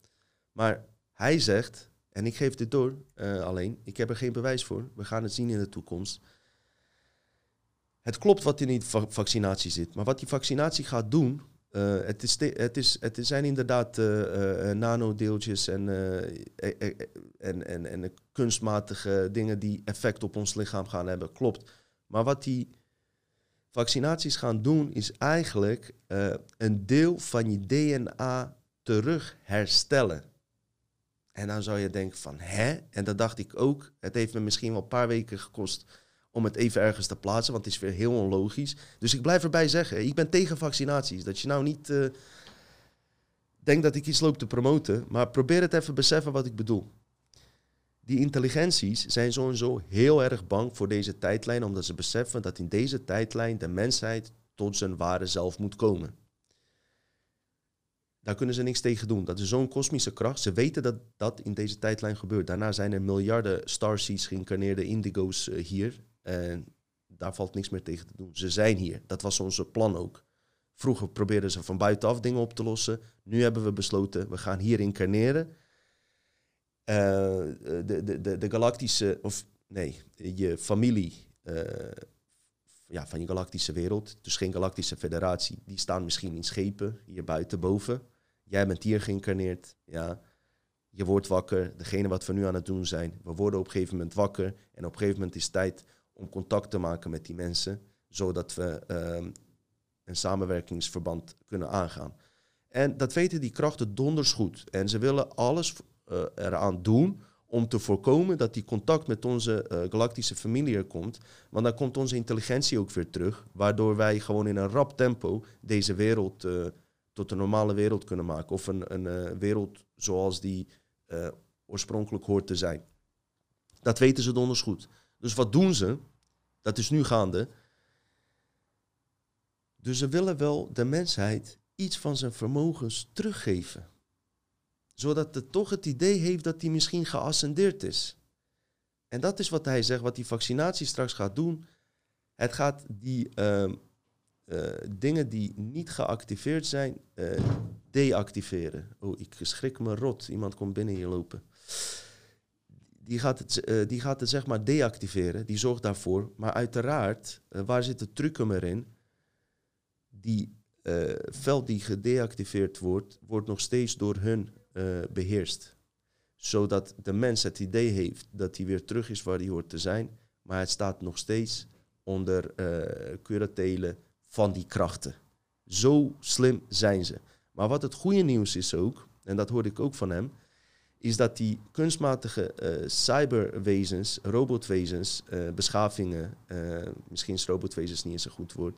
Maar hij zegt, en ik geef dit door uh, alleen. Ik heb er geen bewijs voor. We gaan het zien in de toekomst. Het klopt wat in die vaccinatie zit. Maar wat die vaccinatie gaat doen. Uh, het, is het, is, het zijn inderdaad uh, nanodeeltjes en, en, en, en kunstmatige dingen die effect op ons lichaam gaan hebben. Klopt. Maar wat die vaccinaties gaan doen, is eigenlijk een deel van je DNA terug herstellen. En dan zou je denken van, hè? En dat dacht ik ook. Het heeft me misschien wel een paar weken gekost om het even ergens te plaatsen, want het is weer heel onlogisch. Dus ik blijf erbij zeggen, ik ben tegen vaccinaties. Dat je nou niet uh, denkt dat ik iets loop te promoten, maar probeer het even beseffen wat ik bedoel. Die intelligenties zijn sowieso heel erg bang voor deze tijdlijn, omdat ze beseffen dat in deze tijdlijn de mensheid tot zijn ware zelf moet komen. Daar kunnen ze niks tegen doen. Dat is zo'n kosmische kracht. Ze weten dat dat in deze tijdlijn gebeurt. Daarna zijn er miljarden starseeds geïncarneerde indigo's uh, hier. En daar valt niks meer tegen te doen. Ze zijn hier. Dat was onze plan ook. Vroeger probeerden ze van buitenaf dingen op te lossen. Nu hebben we besloten, we gaan hier incarneren. De, de, de, de galactische, of nee, je familie ja, van je galactische wereld, dus geen galactische federatie, die staan misschien in schepen hier buiten boven. Jij bent hier geïncarneerd, ja. Je wordt wakker, degene wat we nu aan het doen zijn. We worden op een gegeven moment wakker en op een gegeven moment is het tijd om contact te maken met die mensen, zodat we ehm, een samenwerkingsverband kunnen aangaan. En dat weten die krachten donders goed. En ze willen alles uh, eraan doen om te voorkomen dat die contact met onze uh, galactische familie er komt. Want dan komt onze intelligentie ook weer terug, waardoor wij gewoon in een rap tempo deze wereld uh, tot een normale wereld kunnen maken. Of een, een wereld zoals die oorspronkelijk hoort te zijn. Dat weten ze donders goed. Dus wat doen ze? Dat is nu gaande. Dus ze willen wel de mensheid iets van zijn vermogens teruggeven. Zodat het toch het idee heeft dat hij misschien geascendeerd is. En dat is wat hij zegt, wat die vaccinatie straks gaat doen. Het gaat die uh, uh, dingen die niet geactiveerd zijn, uh, deactiveren. Oh, ik schrik me rot. Iemand komt binnen hier lopen. Die gaat, het, uh, die gaat het zeg maar deactiveren. Die zorgt daarvoor. Maar uiteraard, waar zit de truc erin? Die veld die gedeactiveerd wordt, wordt nog steeds door hun beheerst. Zodat de mens het idee heeft dat hij weer terug is waar hij hoort te zijn. Maar het staat nog steeds onder curatelen van die krachten. Zo slim zijn ze. Maar wat het goede nieuws is ook, en dat hoorde ik ook van hem, is dat die kunstmatige uh, cyberwezens, robotwezens, uh, beschavingen, uh, misschien is robotwezens niet eens een goed woord,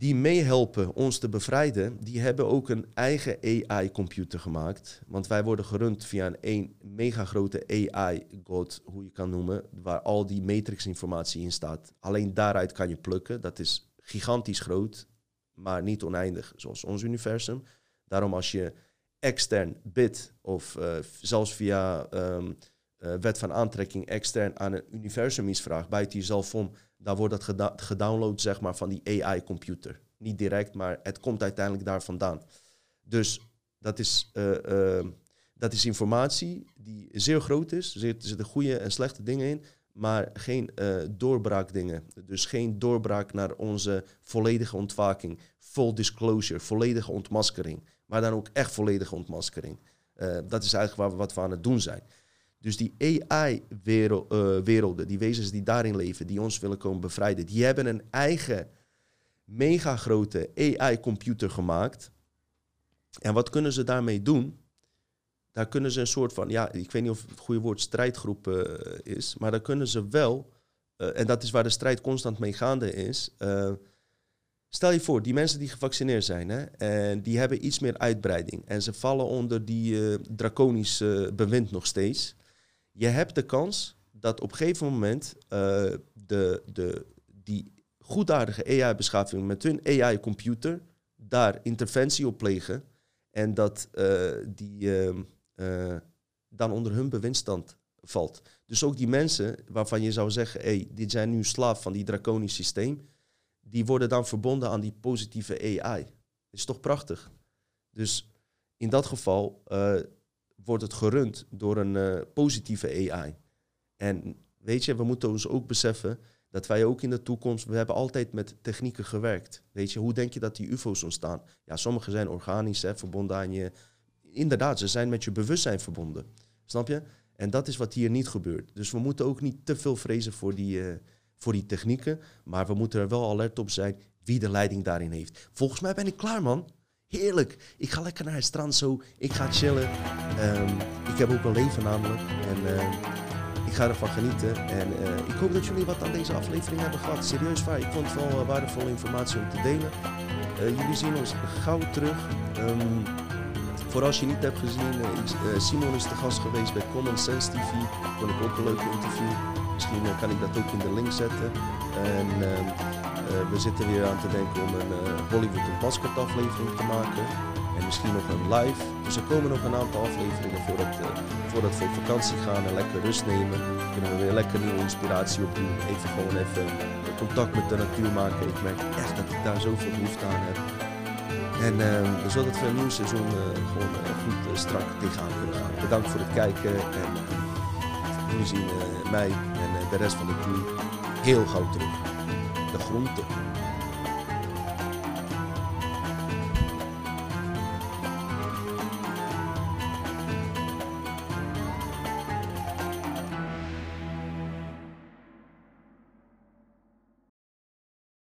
die meehelpen ons te bevrijden, die hebben ook een eigen AI-computer gemaakt. Want wij worden gerund via een, een mega grote AI-god, hoe je kan noemen, waar al die matrix-informatie in staat. Alleen daaruit kan je plukken. Dat is gigantisch groot, maar niet oneindig, zoals ons universum. Daarom als je extern bidt, of uh, zelfs via um, uh, wet van aantrekking extern aan een universum iets vraagt, buiten jezelf om, dan wordt dat gedownload zeg maar, van die AI-computer. Niet direct, maar het komt uiteindelijk daar vandaan. Dus dat is, uh, dat is informatie die zeer groot is. Er zitten goede en slechte dingen in maar geen uh, doorbraakdingen. Dus geen doorbraak naar onze volledige ontwaking. Full disclosure, volledige ontmaskering. Maar dan ook echt volledige ontmaskering. Dat is eigenlijk wat we aan het doen zijn. Dus die AI-werelden, uh, die wezens die daarin leven, die ons willen komen bevrijden, die hebben een eigen mega grote AI-computer gemaakt. En wat kunnen ze daarmee doen? daar kunnen ze een soort van, ja, ik weet niet of het goede woord strijdgroep uh, is, maar daar kunnen ze wel, uh, en dat is waar de strijd constant mee gaande is. Stel je voor, die mensen die gevaccineerd zijn, hè, en die hebben iets meer uitbreiding en ze vallen onder die draconische bewind nog steeds. Je hebt de kans dat op een gegeven moment de, de, die goedaardige AI-beschaving met hun AI-computer daar interventie op plegen. En dat die, ehm, uh, dan onder hun bewindstand valt. Dus ook die mensen waarvan je zou zeggen, hey, dit zijn nu slaaf van die draconisch systeem, die worden dan verbonden aan die positieve AI. Is toch prachtig? Dus in dat geval uh, wordt het gerund door een uh, positieve AI. En weet je, we moeten ons ook beseffen dat wij ook in de toekomst, we hebben altijd met technieken gewerkt. Weet je, hoe denk je dat die UFO's ontstaan? Ja, sommige zijn organisch, hè, verbonden aan je inderdaad, ze zijn met je bewustzijn verbonden. Snap je? En dat is wat hier niet gebeurt. Dus we moeten ook niet te veel vrezen voor die, uh, voor die technieken. Maar we moeten er wel alert op zijn wie de leiding daarin heeft. Volgens mij ben ik klaar, man. Heerlijk. Ik ga lekker naar het strand zo. Ik ga chillen. Um, ik heb ook een leven namelijk. En uh, ik ga ervan genieten. En uh, ik hoop dat jullie wat aan deze aflevering hebben gehad. Serieus waar. Ik vond het wel waardevolle informatie om te delen. jullie zien ons gauw terug. Um, voor als je niet hebt gezien, Simon is de gast geweest bij Common Sense TV. Vond ik ook een leuke interview. Misschien kan ik dat ook in de link zetten. En ehm, we zitten weer aan te denken om een Hollywood en Basket aflevering te maken. En misschien nog een live. Dus er komen nog een aantal afleveringen voordat, voordat we op vakantie gaan en lekker rust nemen. Kunnen we weer lekker nieuwe inspiratie op doen. Even gewoon even contact met de natuur maken. Ik merk echt dat ik daar zoveel behoefte aan heb. En uh, we een nieuw seizoen gewoon goed strak tegenaan kunnen gaan. Bedankt voor het kijken en jullie zien mij en de rest van de crew heel gauw terug. De groente.